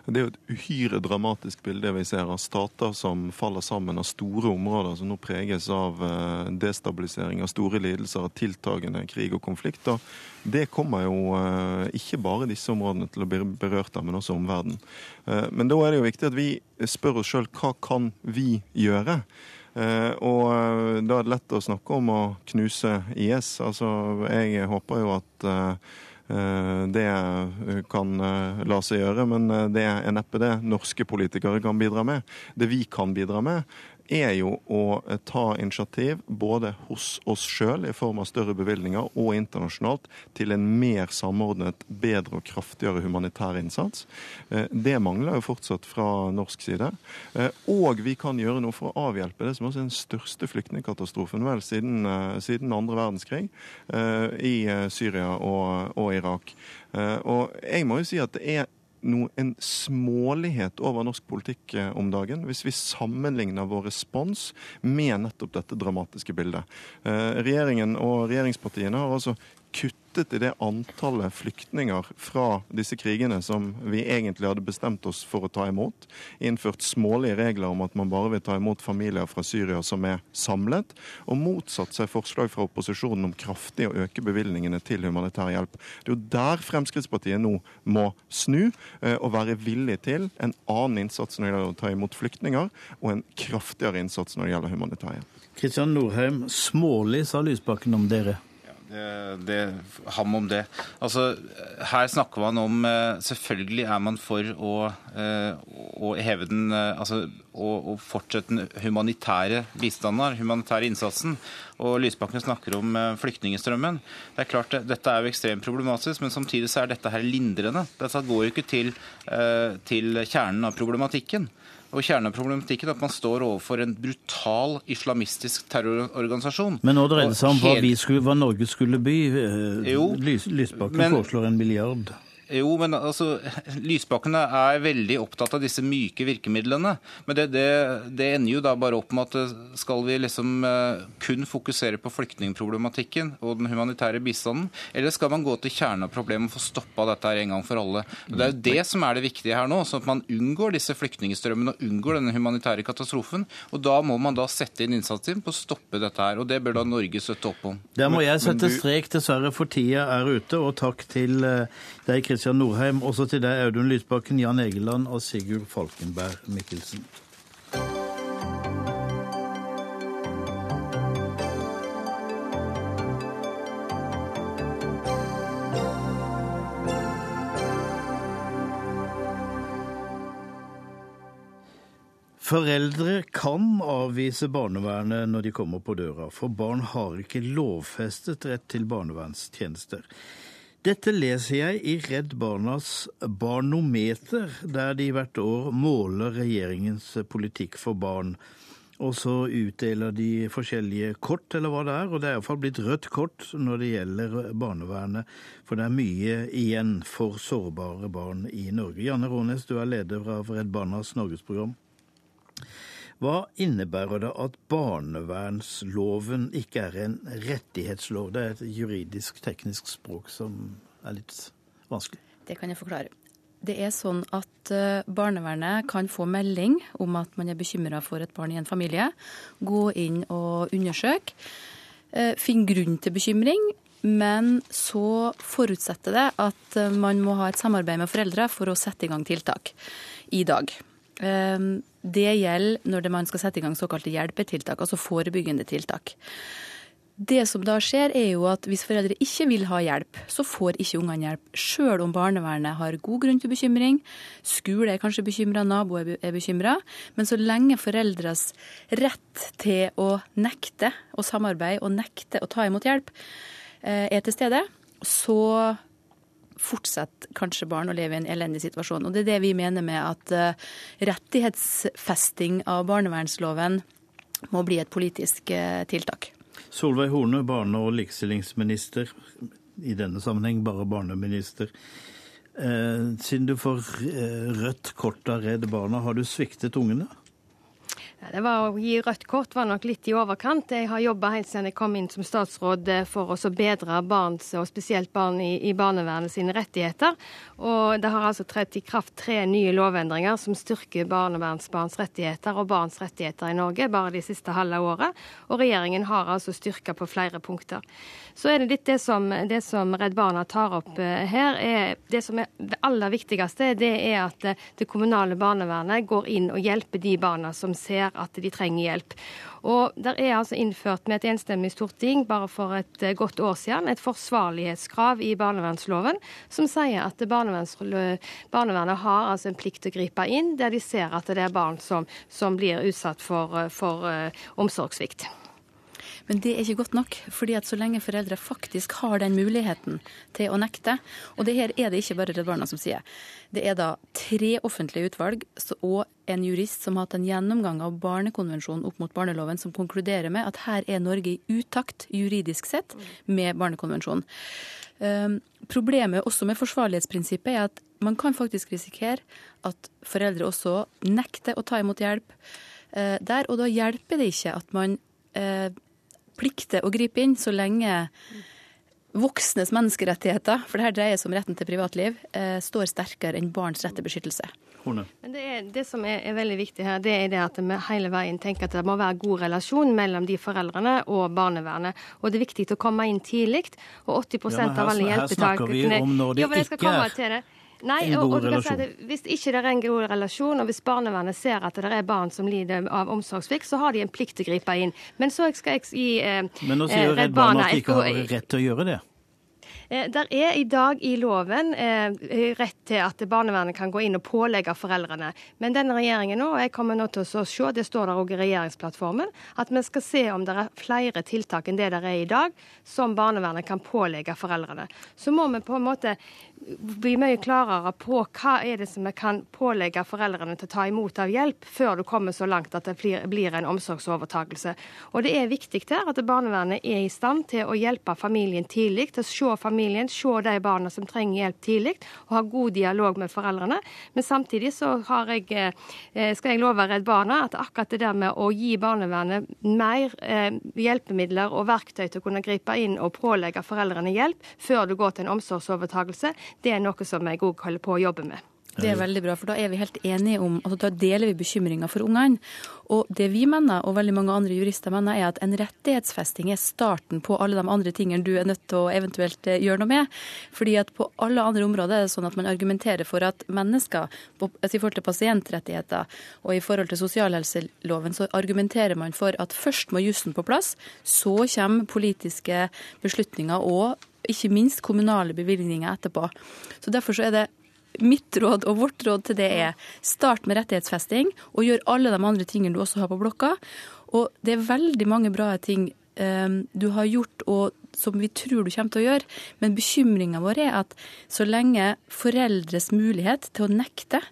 Det er jo et uhyre dramatisk bilde vi ser av stater som faller sammen av store områder som nå preges av eh, destabilisering, av store lidelser, av tiltagende krig og konflikt. Og det kommer jo eh, ikke bare disse områdene til å bli berørt av, men også omverdenen. Eh, men da er det jo viktig at vi spør oss sjøl hva kan vi gjøre? Og da er det lett å snakke om å knuse IS. Altså, jeg håper jo at det eh, kan eh, la seg gjøre, men det er neppe det norske politikere kan bidra med. Det vi kan bidra med, er jo å eh, ta initiativ både hos oss sjøl i form av større bevilgninger og internasjonalt til en mer samordnet, bedre og kraftigere humanitær innsats. Eh, det mangler jo fortsatt fra norsk side. Eh, og vi kan gjøre noe for å avhjelpe det som også er den største flyktningkatastrofen vel siden, siden andre verdenskrig i Syria og, og Irak. Og jeg må jo si at det er noe, en smålighet over norsk politikk eh, om dagen, hvis vi sammenligner vår respons med nettopp dette dramatiske bildet. Eh, regjeringen og regjeringspartiene har altså kuttet i det antallet flyktninger fra disse krigene som vi egentlig hadde bestemt oss for å ta imot. Innført smålige regler om at man bare vil ta imot familier fra Syria som er samlet. Og motsatt seg forslag fra opposisjonen om kraftig å øke bevilgningene til humanitær hjelp. Det er jo der Fremskrittspartiet nå må snu eh, og være villig til en annen innsats når det gjelder å ta imot flyktninger, og en kraftigere innsats når det gjelder humanitær hjelp. Kristian Norheim, smålig sa Lysbakken om dere. Det, det, ham om det. Altså, her snakker man om eh, Selvfølgelig er man for å, eh, å heve den eh, altså, å, fortsette den humanitære bistanden, humanitære innsatsen. Og Lysbakken snakker om flyktningstrømmen. Det er klart, Dette er jo ekstremt problematisk, men samtidig så er dette her lindrende. Dette går jo ikke til, til kjernen av problematikken. Og Kjerneproblematikken er at man står overfor en brutal islamistisk terrororganisasjon. Men nå dreier det seg om hva, skulle, hva, Norge skulle by. Eh, jo, Lysbakken men, foreslår en milliard. Jo, men altså, Lysbakken er veldig opptatt av disse myke virkemidlene. Men det, det, det, ender jo da bare opp med at eh, skal vi liksom uh, kun fokusere på flyktningproblematikken og den humanitære bistanden, eller skal man gå til kjernen av problemet og få stoppa dette her en gang for alle? Og det er jo det som er det viktige her nå, sånn at man unngår disse flyktningstrømmene og unngår denne humanitære katastrofen. Og da må man da sette inn innsatsen på å stoppe dette her, og det bør da Norge støtte opp om. Der må jeg sette strek, dessverre, for tida er ute, og takk til uh, deg, Kristian. Kristian Norheim. Også til deg, Audun Lysbakken, Jan Egeland og Sigurd Falkenberg Mikkelsen. Foreldre kan avvise barnevernet når de kommer på døra, for barn har ikke lovfestet rett til barnevernstjenester. Dette leser jeg i Redd Barnas barnometer, der de hvert år måler regjeringens politikk for barn. Og så utdeler de forskjellige kort, eller hva det er. Og det er iallfall blitt rødt kort når det gjelder barnevernet. For det er mye igjen for sårbare barn i Norge. Janne Rånes, du er leder av Redd Barnas Norgesprogram. Hva innebærer det at barnevernsloven ikke er en rettighetslov? Det er et juridisk, teknisk språk som er litt vanskelig. Det kan jeg forklare. Det er sånn at eh, barnevernet kan få melding om at man er bekymra for et barn i en familie. Gå inn og undersøke. Eh, Finn grunn til bekymring. Men så forutsetter det at eh, man må ha et samarbeid med foreldre for å sette i gang tiltak i dag. Det gjelder når man skal sette i gang såkalte hjelpetiltak, altså forebyggende tiltak. Det som da skjer, er jo at hvis foreldre ikke vil ha hjelp, så får ikke ungene hjelp. Sjøl om barnevernet har god grunn til bekymring, skole er kanskje bekymra, naboer er bekymra. Men så lenge foreldres rett til å nekte å samarbeide og nekte å ta imot hjelp eh, er til stede, så fortsetter kanskje barn å leve i en elendig situasjon. Og det er det vi mener med at eh, rettighetsfesting av barnevernsloven må bli et politisk eh, tiltak. Solveig Horne, barne- og likestillingsminister. I denne sammenheng bare barneminister. Eh, siden du får rødt kort av Redd Barna, har du sviktet ungene? Det var Å gi rødt kort var nok litt i overkant. Jeg har jobba helt siden jeg kom inn som statsråd eh, for å bedre barns, og spesielt barn i, i, barnevernet sine rettigheter. Og det har altså trådt i kraft tre nye lovendringer som styrker barnevernsbarns rettigheter og barns rettigheter i Norge bare de siste halve året. Og regjeringen har altså styrka på flere punkter. Så er det litt det som, det som Redd Barna tar opp eh, her. Er, det som er det aller viktigste, det er at det kommunale barnevernet går inn og hjelper de barna som ser at de trenger hjelp. Og Der er altså innført med et enstemmig storting bare for et eh, godt år siden et forsvarlighetskrav i barnevernsloven som sier at barnevernet har altså en plikt til å gripe inn der de ser at det er barn som, som blir utsatt for, eh, for uh, omsorgssvikt. Men det er ikke godt nok. fordi at så lenge foreldre faktisk har den muligheten til å nekte, og det her er det ikke bare Redd Barna som sier, det er da tre offentlige utvalg og en jurist som har hatt en gjennomgang av barnekonvensjonen opp mot barneloven, som konkluderer med at her er Norge i utakt juridisk sett med barnekonvensjonen. Um, problemet også med forsvarlighetsprinsippet er at man kan faktisk risikere at foreldre også nekter å ta imot hjelp uh, der, og da hjelper det ikke at man uh, plikter å gripe inn så lenge voksnes menneskerettigheter, for det her dreier seg om retten til privatliv, eh, står sterkere enn barns rett til beskyttelse. Men det, er, det som er, er, veldig viktig her, det er det at vi hele veien tenker at det må være god relasjon mellom de foreldrene og barnevernet. Og det er viktig å komme inn tidlig. Og 80 ja, av alle hjelpetakene Her snakker vi om når det jo, ikke er Nei, og, og kan Si hvis ikke det er en god relasjon, og hvis barnevernet ser at det er barn som lider av omsorgssvikt, så har de en plikt til å gripe inn. Men så skal jeg gi eh, Men nå sier jo Redd Barna at de ikke har rett til å gjøre det. Eh, der er i dag i loven eh, rett til at barnevernet kan gå inn og pålegge foreldrene. Men denne regjeringen nå, og jeg kommer nå til å se, det står der òg i regjeringsplattformen, at vi skal se om det er flere tiltak enn det der er i dag, som barnevernet kan pålegge foreldrene. Så må vi på en måte bli mye klarere på hva er det som vi kan pålegge foreldrene til å ta imot av hjelp, før du kommer så langt at det blir en omsorgsovertakelse. Og det er viktig her at barnevernet er i stand til å hjelpe familien tidlig, til å se familien, se de barna som trenger hjelp tidlig, og ha god dialog med foreldrene. Men samtidig så jeg, eh, skal jeg love Redd Barna at akkurat det der med å gi barnevernet mer eh, hjelpemidler og verktøy til å kunne gripe inn og pålegge foreldrene hjelp før du går til en omsorgsovertakelse, det er noe som jeg òg holder på å jobbe med. Det er veldig bra, for da er vi helt enige om altså Da deler vi bekymringa for ungene. Og det vi mener, og veldig mange andre jurister mener, er at en rettighetsfesting er starten på alle de andre tingene du er nødt til å eventuelt eh, gjøre noe med. Fordi at på alle andre områder er det sånn at man argumenterer for at mennesker, altså i forhold til pasientrettigheter og i forhold til sosialhelseloven, så argumenterer man for at først må jussen på plass, så kommer politiske beslutninger og ikke minst kommunale bevilgninger etterpå. Så Derfor så er det mitt råd og vårt råd til det er start med rettighetsfesting, og gjør alle de andre tingene du også har på blokka. Og det er veldig mange bra ting um, du har gjort og som vi tror du kommer til å gjøre, men bekymringa vår er at så lenge foreldres mulighet til å nekte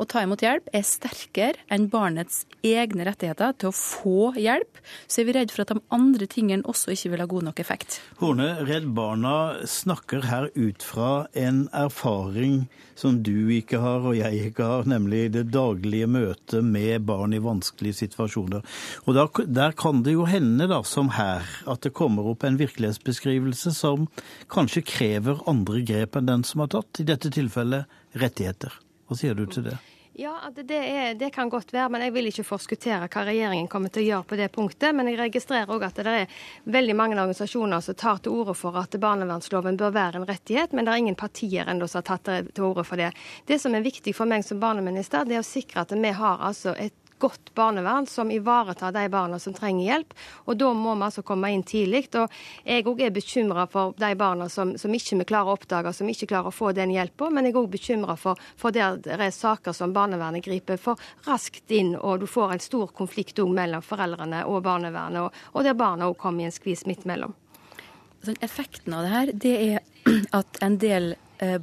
å ta imot hjelp er sterkere enn barnets egne rettigheter til å få hjelp, så er vi redd for at de andre tingene også ikke vil ha god nok effekt. Horne, Redd Barna snakker her ut fra en erfaring som du ikke har og jeg ikke har, nemlig det daglige møtet med barn i vanskelige situasjoner. Og der, der kan det jo hende, da, som her, at det kommer opp en virkelighetsbeskrivelse som kanskje krever andre grep enn den som har tatt, i dette tilfellet rettigheter. Hva sier du til det? Ja, det, er, det, kan godt være, men jeg vil ikke forskuttere hva regjeringen kommer til å gjøre på det punktet. Men jeg registrerer òg at det er veldig mange organisasjoner som tar til orde for at barnevernsloven bør være en rettighet, men det er ingen partier ennå som har tatt til orde for det. Det som er viktig for meg som barneminister, det er å sikre at vi har altså et godt barnevern som ivaretar de barna som trenger hjelp. Og da må vi altså komme inn tidlig. Og jeg òg er bekymra for de barna som, som ikke vi klarer å oppdage, som ikke klarer å få den hjelpa. Men jeg er òg bekymra for, for der det er saker som barnevernet griper for raskt inn, og du får en stor konflikt mellom foreldrene og barnevernet, og, og der barna òg kommer i en skvis midt mellom. Effekten av det her, det er at en del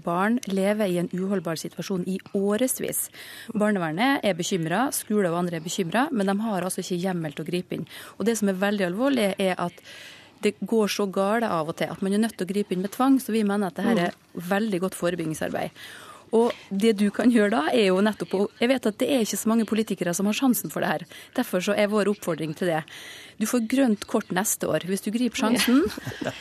barn lever i en uholdbar situasjon i årevis. Barnevernet er bekymra, skoler og andre er bekymra, men de har altså ikke hjemmel til å gripe inn. Og Det som er veldig alvorlig, er at det går så galt av og til at man er nødt til å gripe inn med tvang. Så vi mener at dette er veldig godt forebyggingsarbeid. Og det du kan gjøre da, er jo nettopp å Jeg vet at det er ikke så mange politikere som har sjansen for det her. Derfor så er vår oppfordring til det. Du får grønt kort neste år hvis du griper sjansen.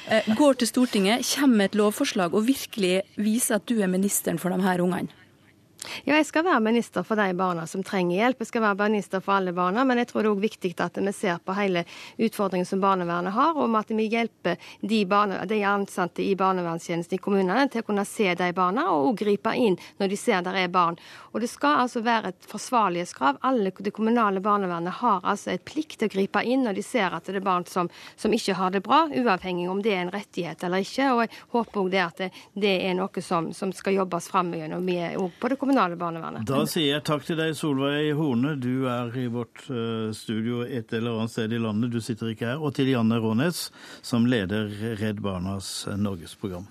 Eh, går til Stortinget, kommer med et lovforslag og virkelig viser at du er ministeren for de her ungene. Ja, jeg skal være minister for de barna som trenger hjelp. Jeg skal være minister for alle barna, men jeg tror det er også viktig at vi ser på hele utfordringen som barnevernet har, og at vi hjelper de, barne, de ansatte i barnevernstjenesten i kommunene til å kunne se de barna, og også gripe inn når de ser der er barn. Og det skal altså være et forsvarlighetskrav. Alle det kommunale barnevernet har altså et plikt til å gripe inn når de ser at det er barn som, som ikke har det bra, uavhengig om det er en rettighet eller ikke. Og jeg håper òg det at det, det, er noe som, som skal jobbes fram gjennom på det kommunale kommunale barnevernet. Da sier jeg takk til deg, Solveig Horne. Du er i vårt uh, studio et eller annet sted i landet, du sitter ikke her. Og til Janne Rånes, som leder Redd Barnas uh, norgesprogram.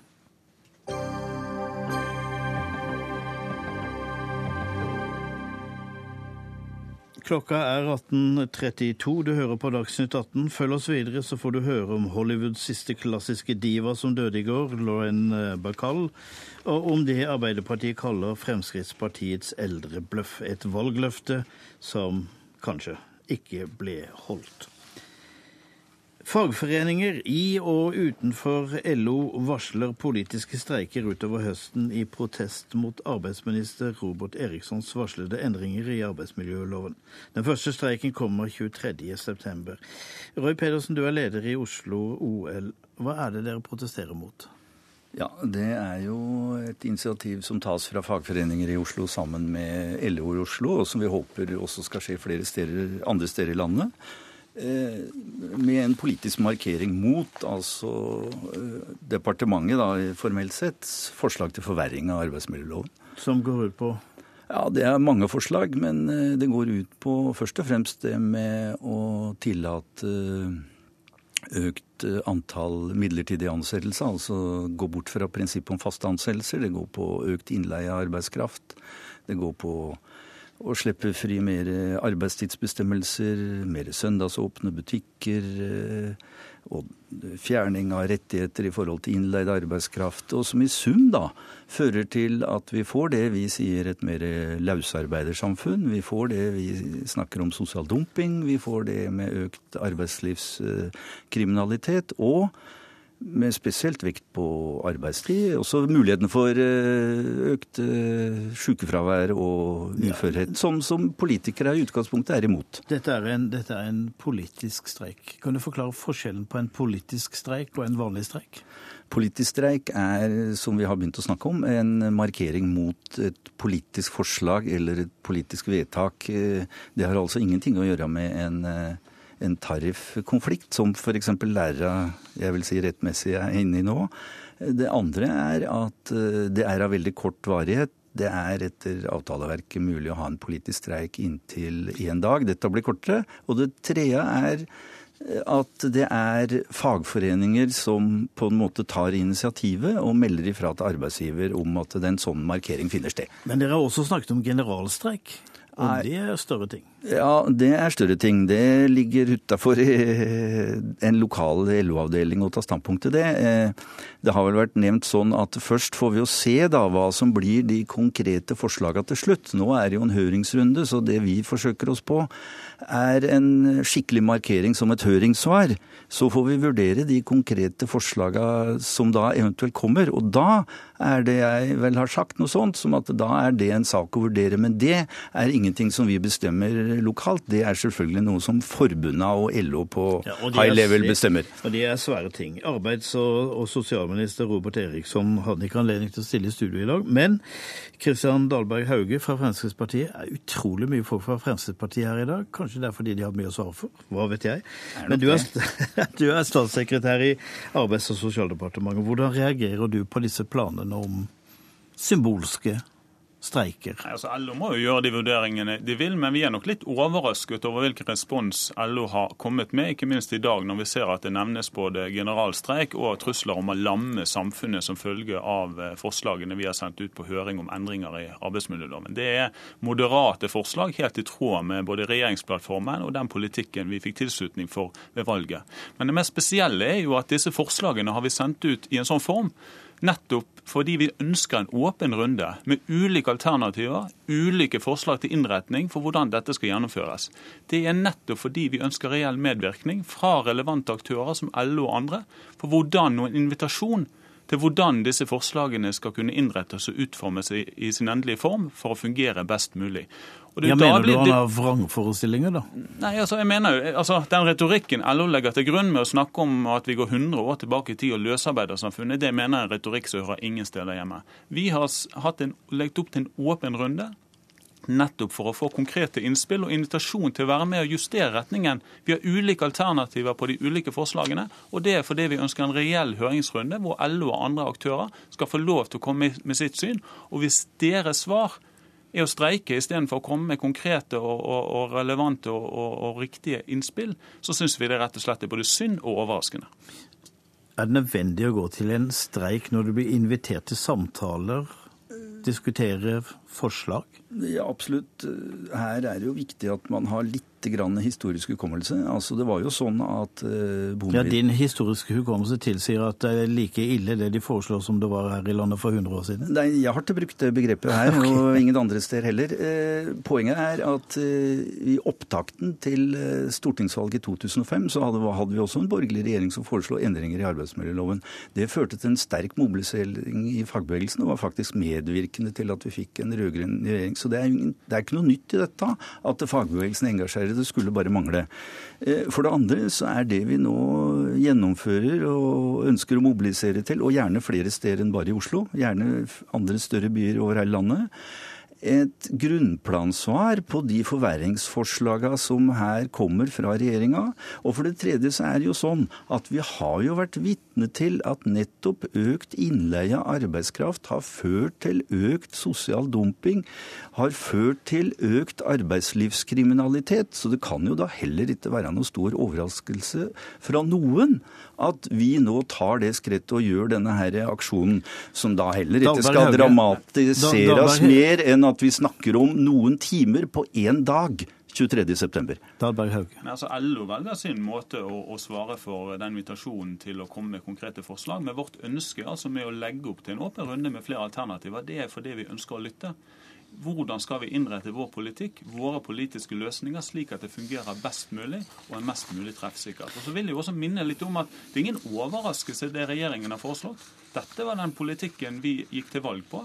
Klokka er 18.32. Du hører på Dagsnytt 18. Følg oss videre, så får du høre om Hollywoods siste klassiske diva som døde i går, Lauren eh, Bacall, og om det Arbeiderpartiet kaller Fremskrittspartiets eldrebløff. Et valgløfte som kanskje ikke ble holdt. Fagforeninger i og utenfor LO varsler politiske streiker utover høsten i protest mot arbeidsminister Robert Erikssons varslede endringer i arbeidsmiljøloven. Den første streiken kommer 23.9. Roy Pedersen, du er leder i Oslo OL. Hva er det dere protesterer mot? Ja, Det er jo et initiativ som tas fra fagforeninger i Oslo sammen med LO i Oslo, og som vi håper også skal skje flere steder, andre steder i landet. Eh, med en politisk markering mot altså eh, departementet, da, formelt sett, forslag til forverring av arbeidsmiljøloven. Som går ut på? Ja, Det er mange forslag, men eh, det går ut på først og fremst det med å tillate økt antall midlertidige ansettelser. Altså gå bort fra prinsippet om faste ansettelser. Det går på økt innleie av arbeidskraft. Det går på og slippe fri mer arbeidstidsbestemmelser, mer søndagsåpne butikker. Eh, og fjerning av rettigheter i forhold til innleid arbeidskraft. Og som i sum da fører til at vi får det vi sier et mer løsarbeidersamfunn. Vi får det vi snakker om sosial dumping. Vi får det med økt arbeidslivskriminalitet. og med spesielt vekt på arbeidstid. Også muligheten for eh, økt eh, sykefravær og uførhet, som, som politikere i utgangspunktet er imot. Dette er, en, dette er en politisk streik. Kan du forklare forskjellen på en politisk streik og en vanlig streik? Politisk streik er, som vi har begynt å snakke om, en markering mot et politisk forslag eller et politisk vedtak. Eh, det har altså ingenting å gjøre med en en tariffkonflikt, som f.eks. lærere jeg vil si rettmessig er inne i nå. Det andre er at eh, det er av veldig kort varighet. Det er etter avtaleverket mulig å ha en politisk streik inntil én dag. Dette blir kortere. Og det tredje er at det er fagforeninger som på en måte tar initiativet og melder ifra til arbeidsgiver om at en sånn markering finner sted. Men dere har også snakket om generalstreik. Og det er større ting. Ja, det er større ting. Det ligger utafor en lokal LO-avdeling å ta standpunkt til det. Eh, Det har vel vært nevnt sånn at først får vi jo se da hva som blir de konkrete forslagene til slutt. Nå er det jo en høringsrunde, så det vi forsøker oss på er en skikkelig markering som et høringssvar. Så får vi vurdere de konkrete forslagene som da eventuelt kommer. Og da er det jeg vel har sagt noe sånt som at da er det en sak å vurdere. Men det er ingenting som vi bestemmer lokalt. Det er selvfølgelig noe som forbundet og LO på Ja, og high level bestemmer. Og det er svære ting. Arbeids- og, og sosialminister Robert Eriksson hadde ikke anledning til å stille i studio i dag. Men Kristian Dahlberg Hauge fra Fremskrittspartiet er utrolig mye folk fra Fremskrittspartiet her i dag. Kanskje det er fordi de har mye å svare for. Hva vet jeg. Men du er, du er statssekretær i Arbeids- og sosialdepartementet. Hvordan reagerer du på disse planene om symbolske streiker? Nei, altså LO må jo gjøre de vurderingene de vil, men vi er nok litt overrasket over hvilken respons LO har kommet med, ikke minst i dag når vi ser at det nevnes både generalstreik og trusler om å lamme samfunnet som følge av eh, forslagene vi har sendt ut på høring om endringer i arbeidsmiljøloven. Det er moderate forslag, helt i tråd med både regjeringsplattformen og den politikken vi fikk tilslutning for ved valget. Men det mest spesielle er jo at disse forslagene har vi sendt ut i en sånn form Nettopp fordi vi ønsker en åpen runde med ulike alternativer, ulike forslag til innretning for hvordan dette skal gjennomføres. Det er nettopp fordi vi ønsker reell medvirkning fra relevante aktører som LO og andre, for hvordan og en invitasjon til hvordan disse forslagene skal kunne innrettes og utformes i sin endelige form for å fungere best mulig. Ja, mener mener du han har vrangforestillinger, da? Nei, altså jeg mener jo, altså Den retorikken LO legger til grunn med å snakke om at vi går 100 år tilbake i tid og løsarbeidersamfunnet, det mener jeg er retorikk som hører ingen steder hjemme. Vi har en, legget opp til en åpen runde nettopp for å få konkrete innspill og invitasjon til å være med og justere retningen. Vi har ulike alternativer på de ulike forslagene, og det er fordi vi ønsker en reell høringsrunde hvor LO og andre aktører skal få lov til å komme med sitt syn. Og hvis deres svar er å streike istedenfor å komme med konkrete og, og, og relevante og, og, riktige innspill, så syns vi det rett og slett er både synd og overraskende. Er det nødvendig å gå til en streik når du blir invitert til samtaler, diskutere forslag? Ja, absolutt. Her er det jo viktig at man har litt grann historisk hukommelse. Altså, det var jo sånn at eh, Ja, Din historiske hukommelse tilsier at det er like ille det de foreslår som det var her i landet for 100 år siden? Nei, jeg har ikke brukt det begrepet her, og ingen andre steder heller. Eh, poenget er at eh, i opptakten til stortingsvalget i 2005 så hadde vi også en borgerlig regjering som foreslo endringer i arbeidsmiljøloven. Det førte til en sterk mobilisering i fagbevegelsen og var faktisk medvirkende til at vi fikk en rød-grønn regjering. Så det er, ingen, det er ikke noe nytt i dette at fagbevegelsen engasjerer. Det skulle bare mangle. Eh, For det andre så er det vi nå gjennomfører og ønsker å mobilisere til, og gjerne flere steder enn bare i Oslo, gjerne andre større byer over hele landet, et grunnplansvar på de forverringsforslagene som her kommer fra regjeringa. Og for det tredje så er det jo sånn at vi har jo vært vitne til at nettopp økt innleie av arbeidskraft har ført til økt sosial dumping, har ført til økt arbeidslivskriminalitet. Så det kan jo da heller ikke være noe stor overraskelse fra noen at vi nå tar det skrittet og gjør denne her aksjonen, som da heller ikke skal dramatiseres mer enn at vi snakker om noen timer på én dag. 23.9. Dahlberg Hauge. Men altså LO velger sin måte å, å svare for den invitasjonen til å komme med konkrete forslag. Men vårt ønske altså med å legge opp til en åpen runde med flere alternativer, det er fordi vi ønsker å lytte. Hvordan skal vi innrette vår politikk, våre politiske løsninger, slik at det fungerer best mulig og er mest mulig treffsikkert. Og så vil jeg også minne litt om at Det er ingen overraskelse det regjeringen har foreslått. Dette var den politikken vi gikk til valg på.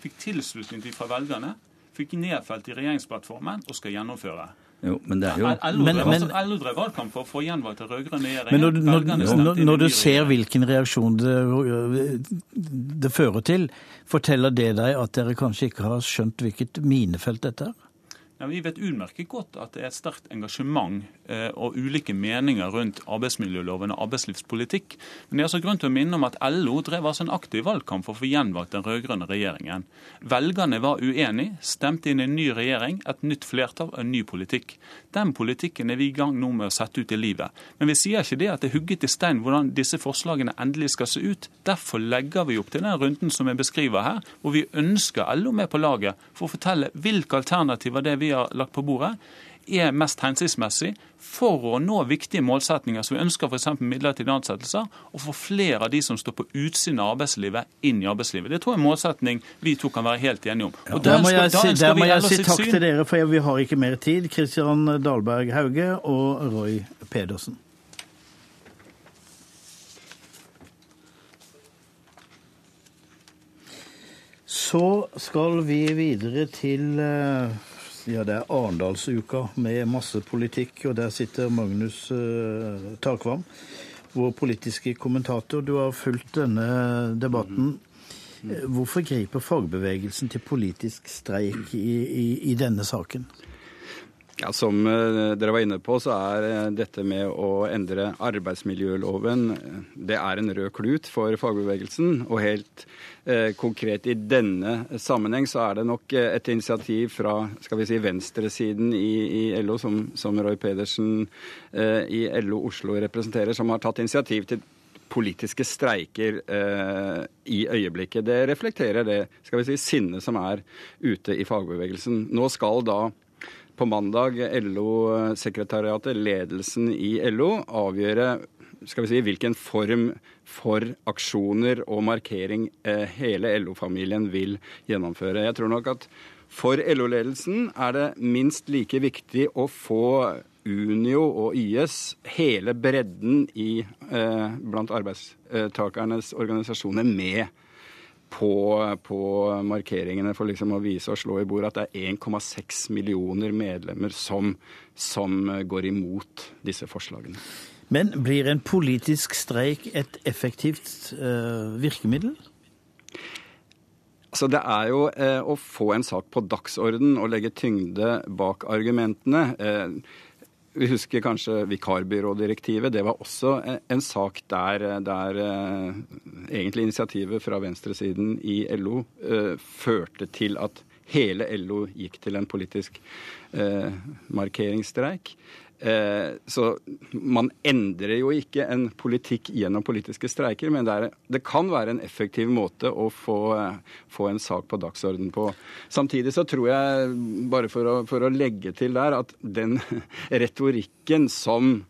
Fikk tilslutning til fra velgerne. Fikk nedfelt i regjeringsplattformen og skal gjennomføre. Jo, men det er jo LO Men- men- altså, drev valgkamp for å få gjenvalgt den rød-grønne regjeringen. Men når, når, når, når du ser hvilken reaksjon det, det fører til, forteller det deg at dere kanskje ikke har skjønt hvilket minefelt dette er? Ja, vi vet utmerket godt at det er et sterkt engasjement eh, og ulike meninger rundt arbeidsmiljøloven og arbeidslivspolitikk. Men det er altså grunn til å minne om at LO drev altså en aktiv valgkamp for å få gjenvalgt den rød-grønne regjeringen. Velgerne var uenige, stemte inn en ny regjering, et nytt flertall og en ny politikk. Den politikken er vi i gang nå med å sette ut i livet. Men vi sier ikke det at det er hugget i stein hvordan disse forslagene endelig skal se ut. Derfor legger vi opp til den runden som jeg beskriver her, hvor vi ønsker LO med på laget for å fortelle hvilke alternativer det vi har lagt på bordet, er mest hensiktsmessig for å nå viktige målsetninger som vi ønsker f.eks. midlertidige ansettelser, og få flere av de som står på utsiden av arbeidslivet, inn i arbeidslivet. Det tror jeg er en målsetning vi to kan være helt enige om. Ja, der må jeg, si, der må jeg si takk til dere, for vi har ikke mer tid. Kristian Dahlberg Hauge og Roy Pedersen. Så skal vi videre til eh, ja, det er Arendalsuka med masse politikk, og der sitter Magnus uh, Takvam, vår politiske kommentator. Du har fulgt denne debatten. Eh, hvorfor griper fagbevegelsen til politisk streik i, i, i denne saken? Ja, Som dere var inne på, så er dette med å endre arbeidsmiljøloven det er en rød klut for fagbevegelsen. Og helt Eh, konkret i denne sammenheng så er det nok eh, et initiativ fra skal vi si, venstresiden i, i LO, som, som, Roy Pedersen eh, i LO Oslo representerer, som har tatt initiativ til politiske streiker eh, i øyeblikket. Det reflekterer det skal vi si, sinnet som er ute i fagbevegelsen. Nå skal da på mandag LO-sekretariatet, ledelsen i LO, avgjøre skal vi si, hvilken form for aksjoner og markering eh, hele LO-familien vil gjennomføre. Jeg tror nok at for LO-ledelsen er det minst like viktig å få Unio og YS, hele bredden i, eh, blant arbeidstakernes organisasjoner, med på, på, markeringene for liksom å vise og slå i bordet at det er 1,6 millioner medlemmer som, som går imot disse forslagene. Men blir en politisk streik et effektivt uh, virkemiddel? Altså, det er jo eh, å få en sak på dagsorden og legge tyngde bak argumentene. Eh, vi husker kanskje vikarbyrådirektivet. Det var også en, sak der, der eh, egentlig initiativet fra venstresiden i LO eh, førte til at hele LO gikk til en politisk eh, markeringsstreik. Eh, så man endrer jo ikke en politikk gjennom politiske streiker, men det, er, det kan være en effektiv måte å få, få, en sak på dagsorden på. Samtidig så tror jeg, bare for å, for å legge til der, at den retorikken som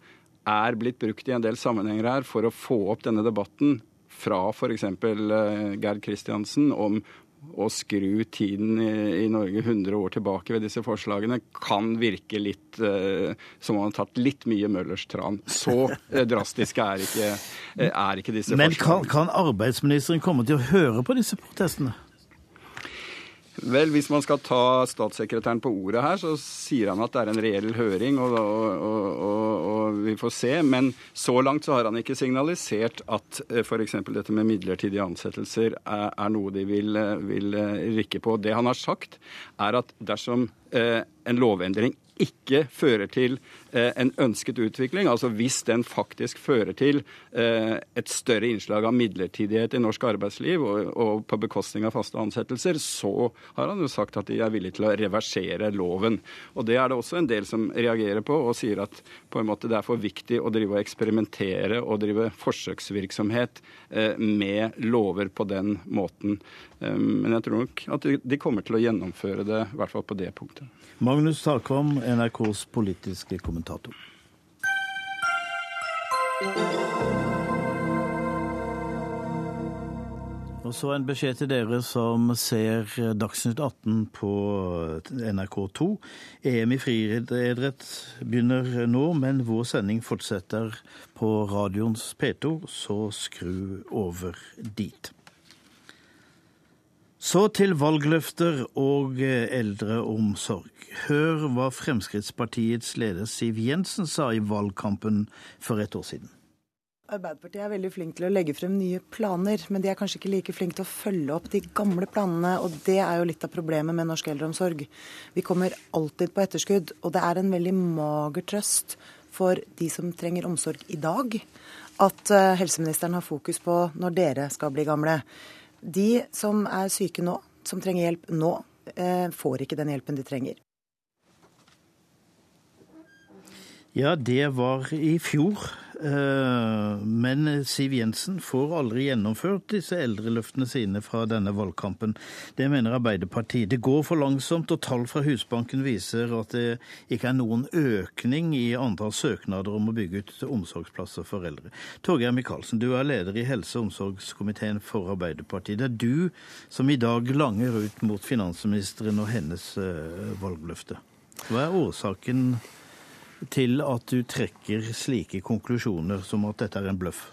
er blitt brukt i en del sammenhenger her for å få opp denne debatten fra f.eks. Eh, Gerd Kristiansen om å skru tiden i, Norge 100 år tilbake ved disse forslagene kan virke litt eh, som om man har tatt litt mye Møllers tran. Så eh, drastiske er ikke, eh, er ikke disse Men forslagene. Men kan, kan arbeidsministeren komme til å høre på disse protestene? Vel, hvis man skal ta statssekretæren på ordet her, så sier han at det er en reell høring, og, og, og, og vi får se. Men så langt så har han ikke signalisert at eh, f.eks. dette med midlertidige ansettelser er, er noe de vil, eh, vil, eh, rikke på. Det han har sagt, er at dersom eh, en lovendring ikke fører til eh, en ønsket utvikling, altså hvis den faktisk fører til eh, et større innslag av midlertidighet i norsk arbeidsliv og, på bekostning av faste ansettelser, så har han jo sagt at de er villige til å reversere loven. Og Det er det også en del som reagerer på og sier at på en måte det er for viktig å drive og eksperimentere og drive forsøksvirksomhet eh, med lover på den måten. Men jeg tror nok at de kommer til å gjennomføre det, i hvert fall på det punktet. Magnus Takvam, NRKs politiske kommentator. Og så en beskjed til dere som ser Dagsnytt 18 på NRK2. EM i friidrett begynner nå, men vår sending fortsetter på radioens P2, så skru over dit. Så til valgløfter og eldreomsorg. Hør hva Fremskrittspartiets leder Siv Jensen sa i valgkampen for et år siden. Arbeiderpartiet er veldig flink til å legge frem nye planer, men de er kanskje ikke like flinke til å følge opp de gamle planene. og Det er jo litt av problemet med norsk eldreomsorg. Vi kommer alltid på etterskudd, og det er en veldig mager trøst for de som trenger omsorg i dag, at eh, helseministeren har fokus på når dere skal bli gamle. De som er syke nå, som trenger hjelp nå, eh, får ikke den hjelpen de trenger. Ja, det var i fjor. Eh, men Siv Jensen får aldri gjennomført disse eldreløftene sine fra denne valgkampen. Det mener Arbeiderpartiet. Det går for langsomt, og tall fra Husbanken viser at det ikke er noen økning i antall søknader om å bygge ut omsorgsplasser for eldre. Torgeir Micaelsen, du er leder i helse- og omsorgskomiteen for Arbeiderpartiet. Det er du som i dag langer ut mot finansministeren og hennes eh, valgløfte. Hva er årsaken til at du trekker slike konklusjoner som at dette er en bløff?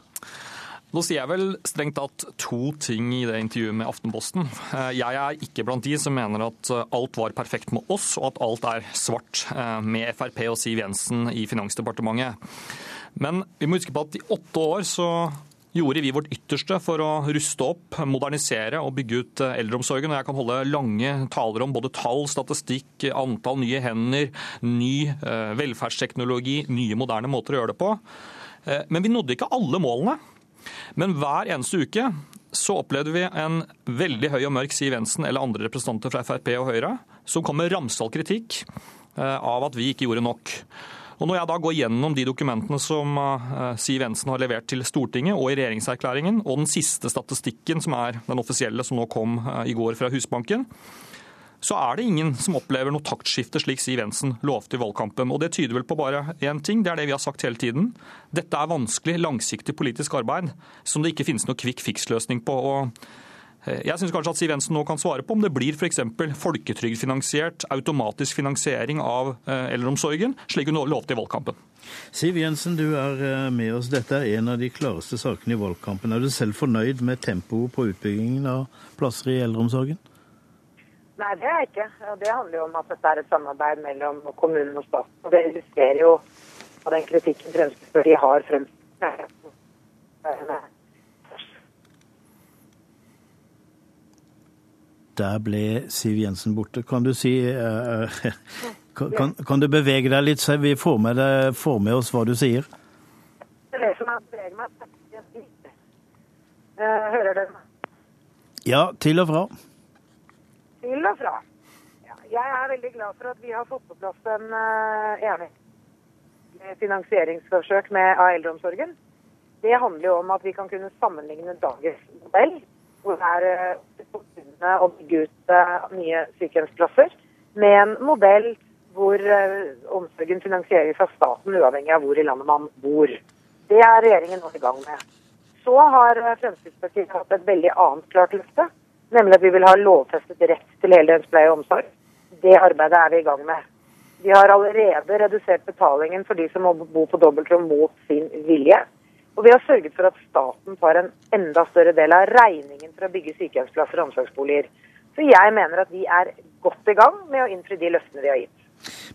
Nå sier jeg vel strengt tatt to ting i det intervjuet med Aftenposten. Eh, jeg er ikke blant de som mener at eh, alt var perfekt med oss, og at alt er svart eh, med Frp og Siv Jensen i Finansdepartementet. Men vi må huske på at i åtte år så gjorde vi vårt ytterste for å ruste opp, modernisere og bygge ut eh, eldreomsorgen. Og jeg kan holde lange taler om både tall, statistikk, antall nye hender, ny eh, velferdsteknologi, nye moderne måter å gjøre det på. Eh, men vi nådde ikke alle målene. Men hver eneste uke så opplevde vi en veldig høy og mørk Siv Jensen eller andre representanter fra Frp og Høyre som kom med ramsalt kritikk av at vi ikke gjorde nok. Og Når jeg da går gjennom de dokumentene som eh, Siv Jensen har levert til Stortinget og i regjeringserklæringen, og den siste statistikken, som er den offisielle som nå kom eh, i går fra Husbanken, så er det ingen som opplever noe taktskifte slik Siv Jensen lovte i valgkampen. Og Det tyder vel på bare én ting, det er det vi har sagt hele tiden. Dette er vanskelig, langsiktig politisk arbeid som det ikke finnes noe kvikk fiks-løsning på. og jeg syns kanskje at Siv Jensen nå kan svare på om det blir f.eks. folketrygdfinansiert automatisk finansiering av eh, eldreomsorgen, slik hun lovte i valgkampen. Siv Jensen, du er eh, med oss. Dette er en av de klareste sakene i valgkampen. Er du selv fornøyd med tempoet på utbyggingen av plasser i eldreomsorgen? Nei, det er jeg ikke. Det handler jo om at dette er et samarbeid mellom kommunen og staten. Og det illustrerer jo av den kritikken Fremskrittspartiet har fremst Der ble Siv Jensen borte. Kan du si uh, kan, kan, du bevege deg litt, så vi får med, deg, får med oss hva du sier? Det er som jeg beveger meg. Uh, hører dere meg? Ja, til og fra. Til og fra. Ja, jeg er veldig glad for at vi har fått på plass en uh, enig finansieringsforsøk med av eldreomsorgen. Det handler jo om at vi kan kunne sammenligne dagens modell hvor det er kommunene å bygge ut nye sykehjemsplasser med en modell hvor eh, omsorgen finansieres av staten, uavhengig av hvor i landet man bor. Det er regjeringen nå i gang med. Så har eh, Fremskrittspartiet hatt et veldig annet klart løfte, nemlig at vi vil ha lovfestet rett til heldøgns pleie og omsorg. Det arbeidet er vi i gang med. Vi har allerede redusert betalingen for de som må bo på dobbeltrom mot sin vilje. Og vi har sørget for at staten tar en enda større del av regningen for å bygge sykehjemsplasser og omsorgsboliger. Så jeg mener at vi er godt i gang med å innfri de løftene vi har gitt.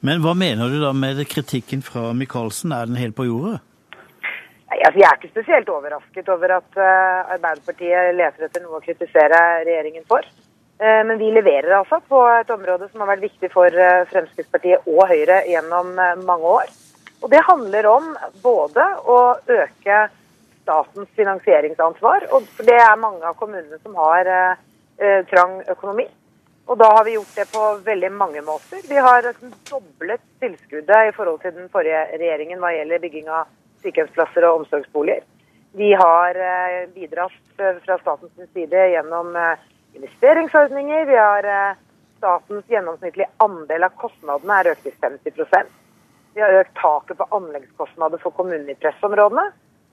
Men hva mener du da med kritikken fra Micaelsen? Er den helt på jordet? Altså, jeg er ikke spesielt overrasket over at uh, Arbeiderpartiet leter etter noe å kritisere regjeringen for. Uh, men vi leverer altså på et område som har vært viktig for uh, Fremskrittspartiet og Høyre gjennom mange år. Og Det handler om både å øke statens finansieringsansvar, og det er mange av kommunene som har eh, trang økonomi. Og da har vi gjort det på veldig mange måter. Vi har doblet tilskuddet i forhold til den forrige regjeringen hva gjelder bygging av sykehjemsplasser og omsorgsboliger. Vi har eh, bidratt eh, fra statens side gjennom eh, investeringsordninger. Vi har eh, statens gjennomsnittlige andel av kostnadene er økt til 50 vi har økt taket på anleggskostnader for kommunene i pressområdene.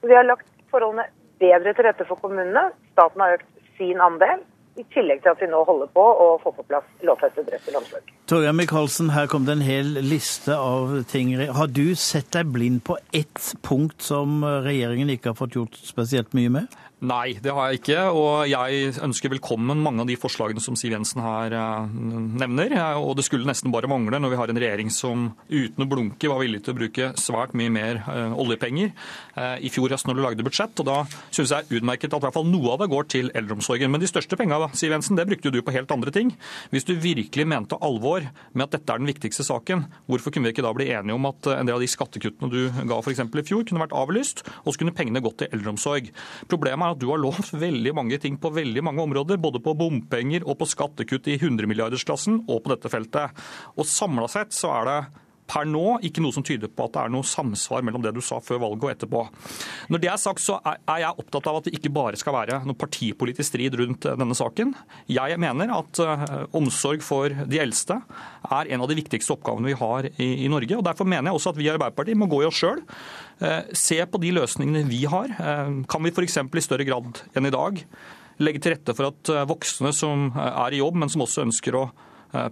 Vi har lagt forholdene bedre til rette for kommunene. Staten har økt sin andel. I tillegg til at vi nå holder på å få på plass lovfestet rett til omsorg. Torgeir Micaelsen, her kom det en hel liste av ting. Har du sett deg blind på ett punkt som regjeringen ikke har fått gjort spesielt mye med? Nei, det har jeg ikke. Og jeg ønsker velkommen mange av de forslagene som Siv Jensen her eh, nevner. Og det skulle nesten bare mangle når vi har en regjering som uten å blunke var villig til å bruke svært mye mer eh, oljepenger eh, i fjor høst når du lagde budsjett. Og da syns jeg utmerket at i hvert fall noe av det går til eldreomsorgen. Men de største penga, Siv Jensen, det brukte du på helt andre ting. Hvis du virkelig mente alvor med at dette er den viktigste saken, hvorfor kunne vi ikke da bli enige om at en del av de skattekuttene du ga f.eks. i fjor, kunne vært avlyst, og så kunne pengene gått til eldreomsorg? Problemet at du har lovt veldig mange ting på veldig mange områder, både på bompenger og på skattekutt i 100-milliardersklassen og på dette feltet. Og samla sett så er det per nå ikke noe som tyder på at det er noe samsvar mellom det du sa før valget og etterpå. Når det er sagt, så er jeg opptatt av at det ikke bare skal være noe partipolitisk strid rundt eh, denne saken. Jeg mener at eh, omsorg for de eldste er en av de viktigste oppgavene vi har i, i Norge. og Derfor mener jeg også at vi i Arbeiderpartiet må gå i oss sjøl. Eh, se på de løsningene vi har. Kan vi f.eks. i større grad enn i dag legge til rette for at voksne som er i jobb, men som også ønsker å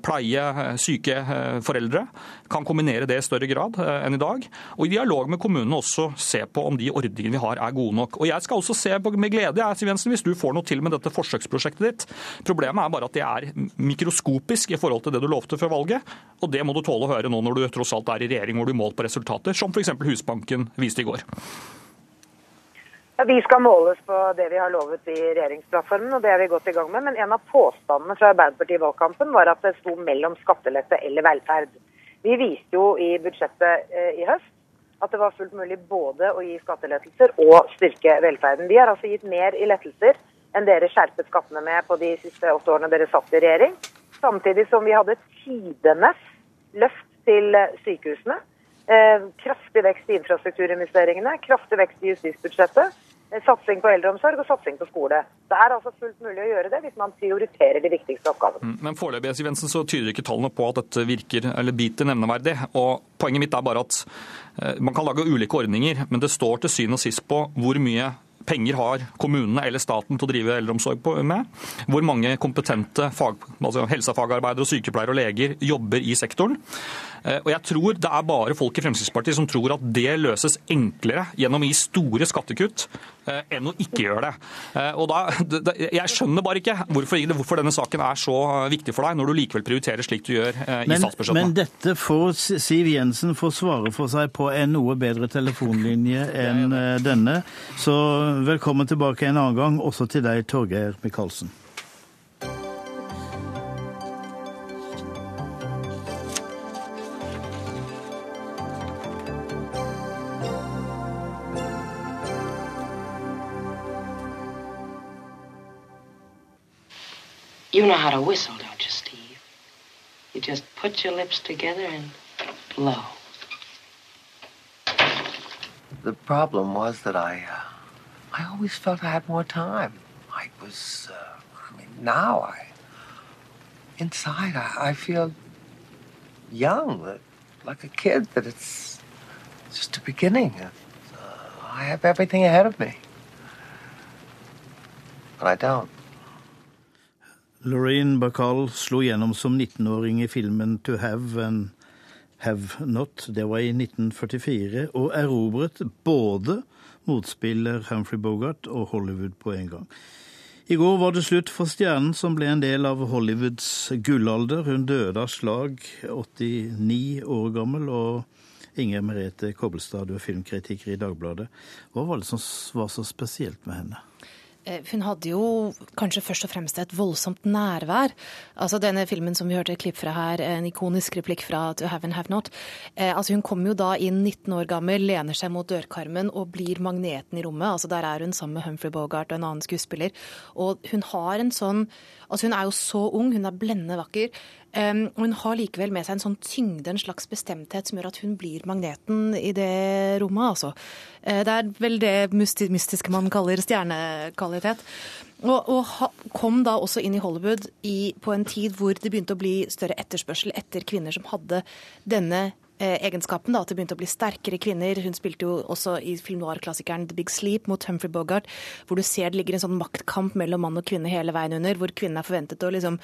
pleie eh, syke eh, foreldre, kan kombinere det i større grad enn i dag. Og i dialog med kommunene også se på om de ordningene vi har er gode nok. Og Jeg skal også se på med glede Siv Jensen, hvis du får noe til med dette forsøksprosjektet ditt. Problemet er bare at det er mikroskopisk i forhold til det du lovte før valget. Og det må du tåle å høre nå når du tross alt er i regjering hvor du målt på resultater, som f.eks. Husbanken viste i går. Ja, vi skal måles på det vi har lovet i regjeringsplattformen, og det er vi godt i gang med. Men en av påstandene fra Arbeiderpartiet i valgkampen var at det sto mellom skattelette eller velferd. Vi viste jo i budsjettet eh, i høst at det var fullt mulig både å gi skattelettelser og styrke velferden. Vi har altså gitt mer i lettelser enn dere skjerpet skattene med på de siste åtte årene dere satt i regjering. Samtidig som vi hadde tidenes løft til sykehusene. Eh, kraftig vekst i infrastrukturinvesteringene, kraftig vekst i justisbudsjettet. Eh, satsing på eldreomsorg og satsing på skole. Det er altså fullt mulig å gjøre det hvis man prioriterer de viktigste oppgavene. Mm, men foreløpig Jensen, så tyder ikke tallene på at dette virker eller biter nevneverdig. Og Poenget mitt er bare at eh, man kan lage ulike ordninger, men det står til syvende og sist på hvor mye penger har kommunene eller staten til å drive eldreomsorg med? Hvor mange kompetente fag, altså helsefagarbeidere, og sykepleiere og leger jobber i sektoren? Eh, og jeg tror det er bare folk i Fremskrittspartiet som tror at det løses enklere gjennom å gi store skattekutt enn å ikke gjøre det. Eh, og da, Jeg skjønner bare ikke hvorfor, hvorfor, denne saken er så viktig for deg, når du likevel prioriterer slik du gjør i men, statsbudsjettet. Men dette får Siv Jensen få svare for seg på en noe bedre telefonlinje enn denne. Så velkommen tilbake en annen gang, også til deg, Torgeir Micaelsen. You know how to whistle, don't you, Steve? You just put your lips together and blow. The problem was that I, uh, I always felt I had more time. I was, uh, I mean, now I, inside, I, I feel young, like a kid, that it's just a beginning. Uh, I have everything ahead of me. But I don't. Lorraine Bacall slo gjennom som 19-åring i filmen 'To Have and Have Not'. Det var i 1944, og erobret både motspiller Humphrey Bogart og Hollywood på en gang. I går var det slutt for stjernen som ble en del av Hollywoods gullalder. Hun døde av slag, 89 år gammel. og Inger Merete Kobbelstad, du er filmkritiker i Dagbladet. Hva var det som var så spesielt med henne? Eh, hun hadde jo kanskje først og fremst et voldsomt nærvær. Altså Denne filmen som vi hørte et klipp fra her, en ikonisk replikk fra To Have and Have Not. Eh, altså Hun kommer jo da inn 19 år gammel, lener seg mot dørkarmen og blir magneten i rommet. Altså Der er hun sammen med Humphrey Bogart og en annen skuespiller. Og hun har en sånn Altså Hun er jo så ung, hun er blendende vakker. Um, hun har likevel med seg en sånn tyngde, en slags bestemthet, som gjør at hun blir magneten i det rommet, altså. Uh, det er vel det mystiske man kaller stjernekvalitet. Og, og, kom da også inn i Hollywood i, på en tid hvor det begynte å bli større etterspørsel etter kvinner som hadde denne eh, egenskapen, da, at det begynte å bli sterkere kvinner. Hun spilte jo også i film noir-klassikeren The Big Sleep mot Humphrey Bogart, hvor du ser det ligger en sånn maktkamp mellom mann og kvinne hele veien under, hvor kvinnen er forventet å liksom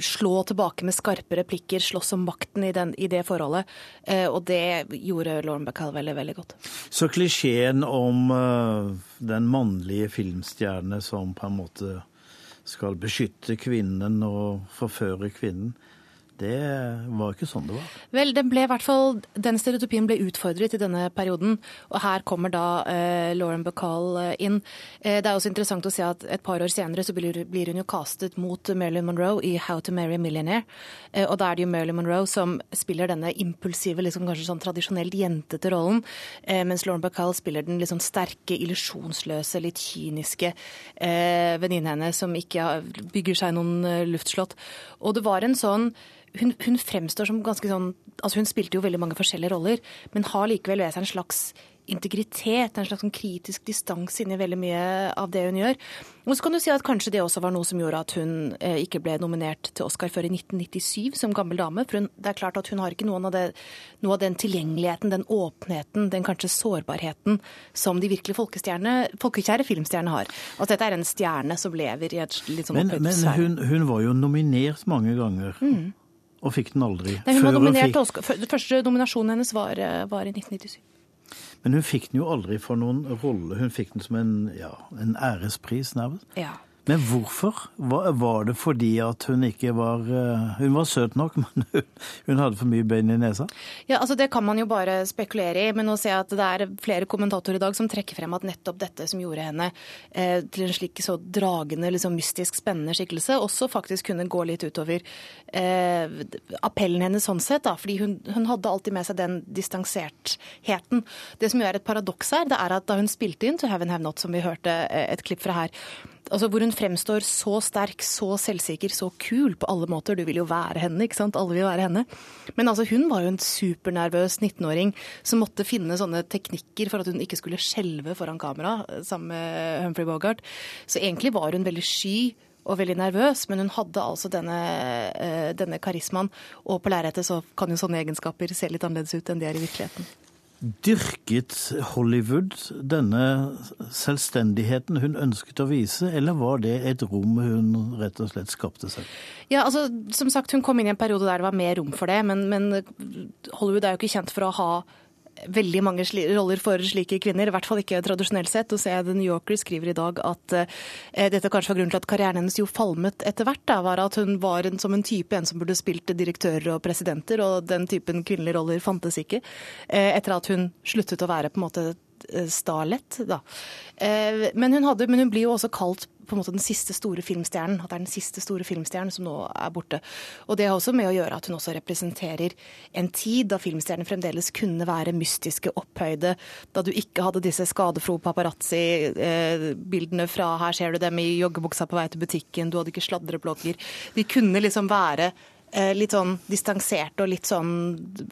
slå tilbake med skarpe replikker, slåss om makten i, den, i det forholdet. Eh, og det gjorde Lauren Bacall veldig, veldig godt. Så klisjeen om uh, den mannlige filmstjerne som på en måte skal beskytte kvinnen og forføre kvinnen, det var ikke sånn det var. Vel, den ble hvert fall, den stereotypien ble utfordret i denne perioden. Og her kommer da eh, Lauren Bacall eh, inn. Eh, det er også interessant å se at et par år senere så blir, blir hun jo castet mot Marilyn Monroe i How to Marry a Millionaire. Eh, og da er det jo Marilyn Monroe som spiller denne impulsive, liksom kanskje sånn tradisjonelt jentete rollen. Eh, mens Lauren Bacall spiller den liksom sterke, illusjonsløse, litt kyniske eh, venninnen hennes som ikke bygger seg noen eh, luftslott. Og det var en sånn hun, hun, fremstår som ganske sånn altså Hun spilte jo veldig mange forskjellige roller, men har likevel ved seg en slags integritet, en slags sånn kritisk distanse inni veldig mye av det hun gjør. Og så kan du si at kanskje det også var noe som gjorde at hun eh, ikke ble nominert til Oscar før i 1997 som gammel dame. For hun, det er klart at hun har ikke noen av det, noe av den tilgjengeligheten, den åpenheten, den kanskje sårbarheten som de virkelig folkekjære filmstjernene har. Altså dette er en stjerne som lever i et litt sånn Men, men hun, hun, var jo nominert mange ganger. Mm. Og fikk den aldri. Nei, hun var til Oscar. Første nominasjonen hennes var, eh, var i 1997. Men hun fikk den jo aldri for noen rolle. Hun fikk den som en, ja, en ærespris, nærmest. Ja. Men hvorfor? Var det fordi at hun ikke var eh, Hun var søt nok, men hun hadde for mye bein i nesa? Ja, altså Det kan man jo bare spekulere i, men å jeg at det er flere kommentatorer i dag som trekker frem at nettopp dette som gjorde henne eh, til en slik så dragende, liksom mystisk spennende skikkelse, også faktisk kunne gå litt utover eh, appellen hennes sånn sett. da, fordi hun, hun, hadde alltid med seg den distansertheten. Det som jo er et paradoks her, det er at da hun spilte inn To Heaven Have Not, som vi hørte eh, et klipp fra her, altså hvor hun fremstår så sterk, så selvsikker, så kul på alle måter. Du vil jo være henne, ikke sant? Alle vil være henne. Men altså, hun var jo en supernervøs 19-åring som måtte finne sånne teknikker for at hun ikke skulle skjelve foran kamera eh, sammen med Humphrey Bogart. Så egentlig var hun veldig sky og veldig nervøs, men hun hadde altså denne, eh, denne karismaen. Og på lerretet så kan jo sånne egenskaper se litt annerledes ut enn de er i virkeligheten. Dyrket Hollywood denne selvstendigheten hun ønsket å vise, eller var det et rom hun rett og slett skapte seg? Ja, altså, som sagt, Hun kom inn i en periode der det var mer rom for det, men, men Hollywood er jo ikke kjent for å ha veldig mange roller for slike kvinner, i hvert fall ikke tradisjonelt sett. Og The New Yorker skriver i dag at eh, dette kanskje var grunnen til at karrieren hennes jo falmet etter hvert. Var at hun var en, som en type en som burde spilt direktører og presidenter, og den typen kvinnelige roller fantes ikke. Eh, etter at hun sluttet å være på en måte Starlet, da. Eh, men hun, hadde, men hun blir jo også kalt på en måte den siste store filmstjernen. At det er den siste store filmstjernen som nå er borte. Og det har også med å gjøre at hun også representerer en tid da filmstjerner fremdeles kunne være mystiske, opphøyde. Da du ikke hadde disse skadefro paparazzi-bildene fra her ser du dem i joggebuksa på vei til butikken, du hadde ikke sladreblogger. De kunne liksom være eh, litt sånn distanserte og litt sånn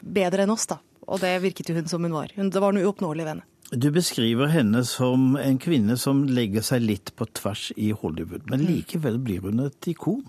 bedre enn oss, da. Og det virket jo hun som hun var. Det var noe uoppnåelig ved henne. Du beskriver henne som en kvinne som legger seg litt på tvers i Hollywood, men mm. likevel blir hun et ikon?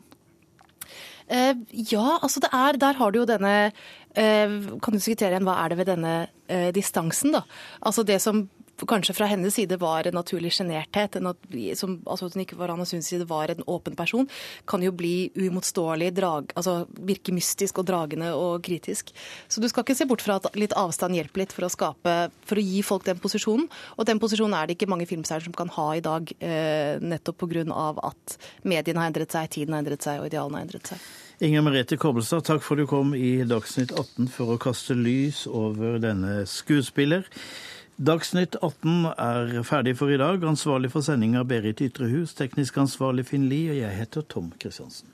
Uh, ja, altså det er Der har du jo denne uh, Kan du diskutere igjen hva er det ved denne uh, distansen, da? Altså det som kanskje fra hennes side var en naturlig sjenerthet, altså at hun ikke var Anna Sunds side var en åpen person, kan jo bli uimotståelig, altså virke mystisk og dragende og kritisk. Så du skal ikke se bort fra at litt avstand hjelper litt for å skape, for å gi folk den posisjonen. Og den posisjonen er det ikke mange filmstjerner som kan ha i dag, eh, nettopp pga. at mediene har endret seg, tiden har endret seg og idealene har endret seg. Inger Merete Kobbelstad, takk for at du kom i Dagsnytt 18 for å kaste lys over denne skuespiller. Dagsnytt 18 er ferdig for i dag. Ansvarlig for sendinga Berit Ytrehus, teknisk ansvarlig Finn Lie, og jeg heter Tom Kristiansen.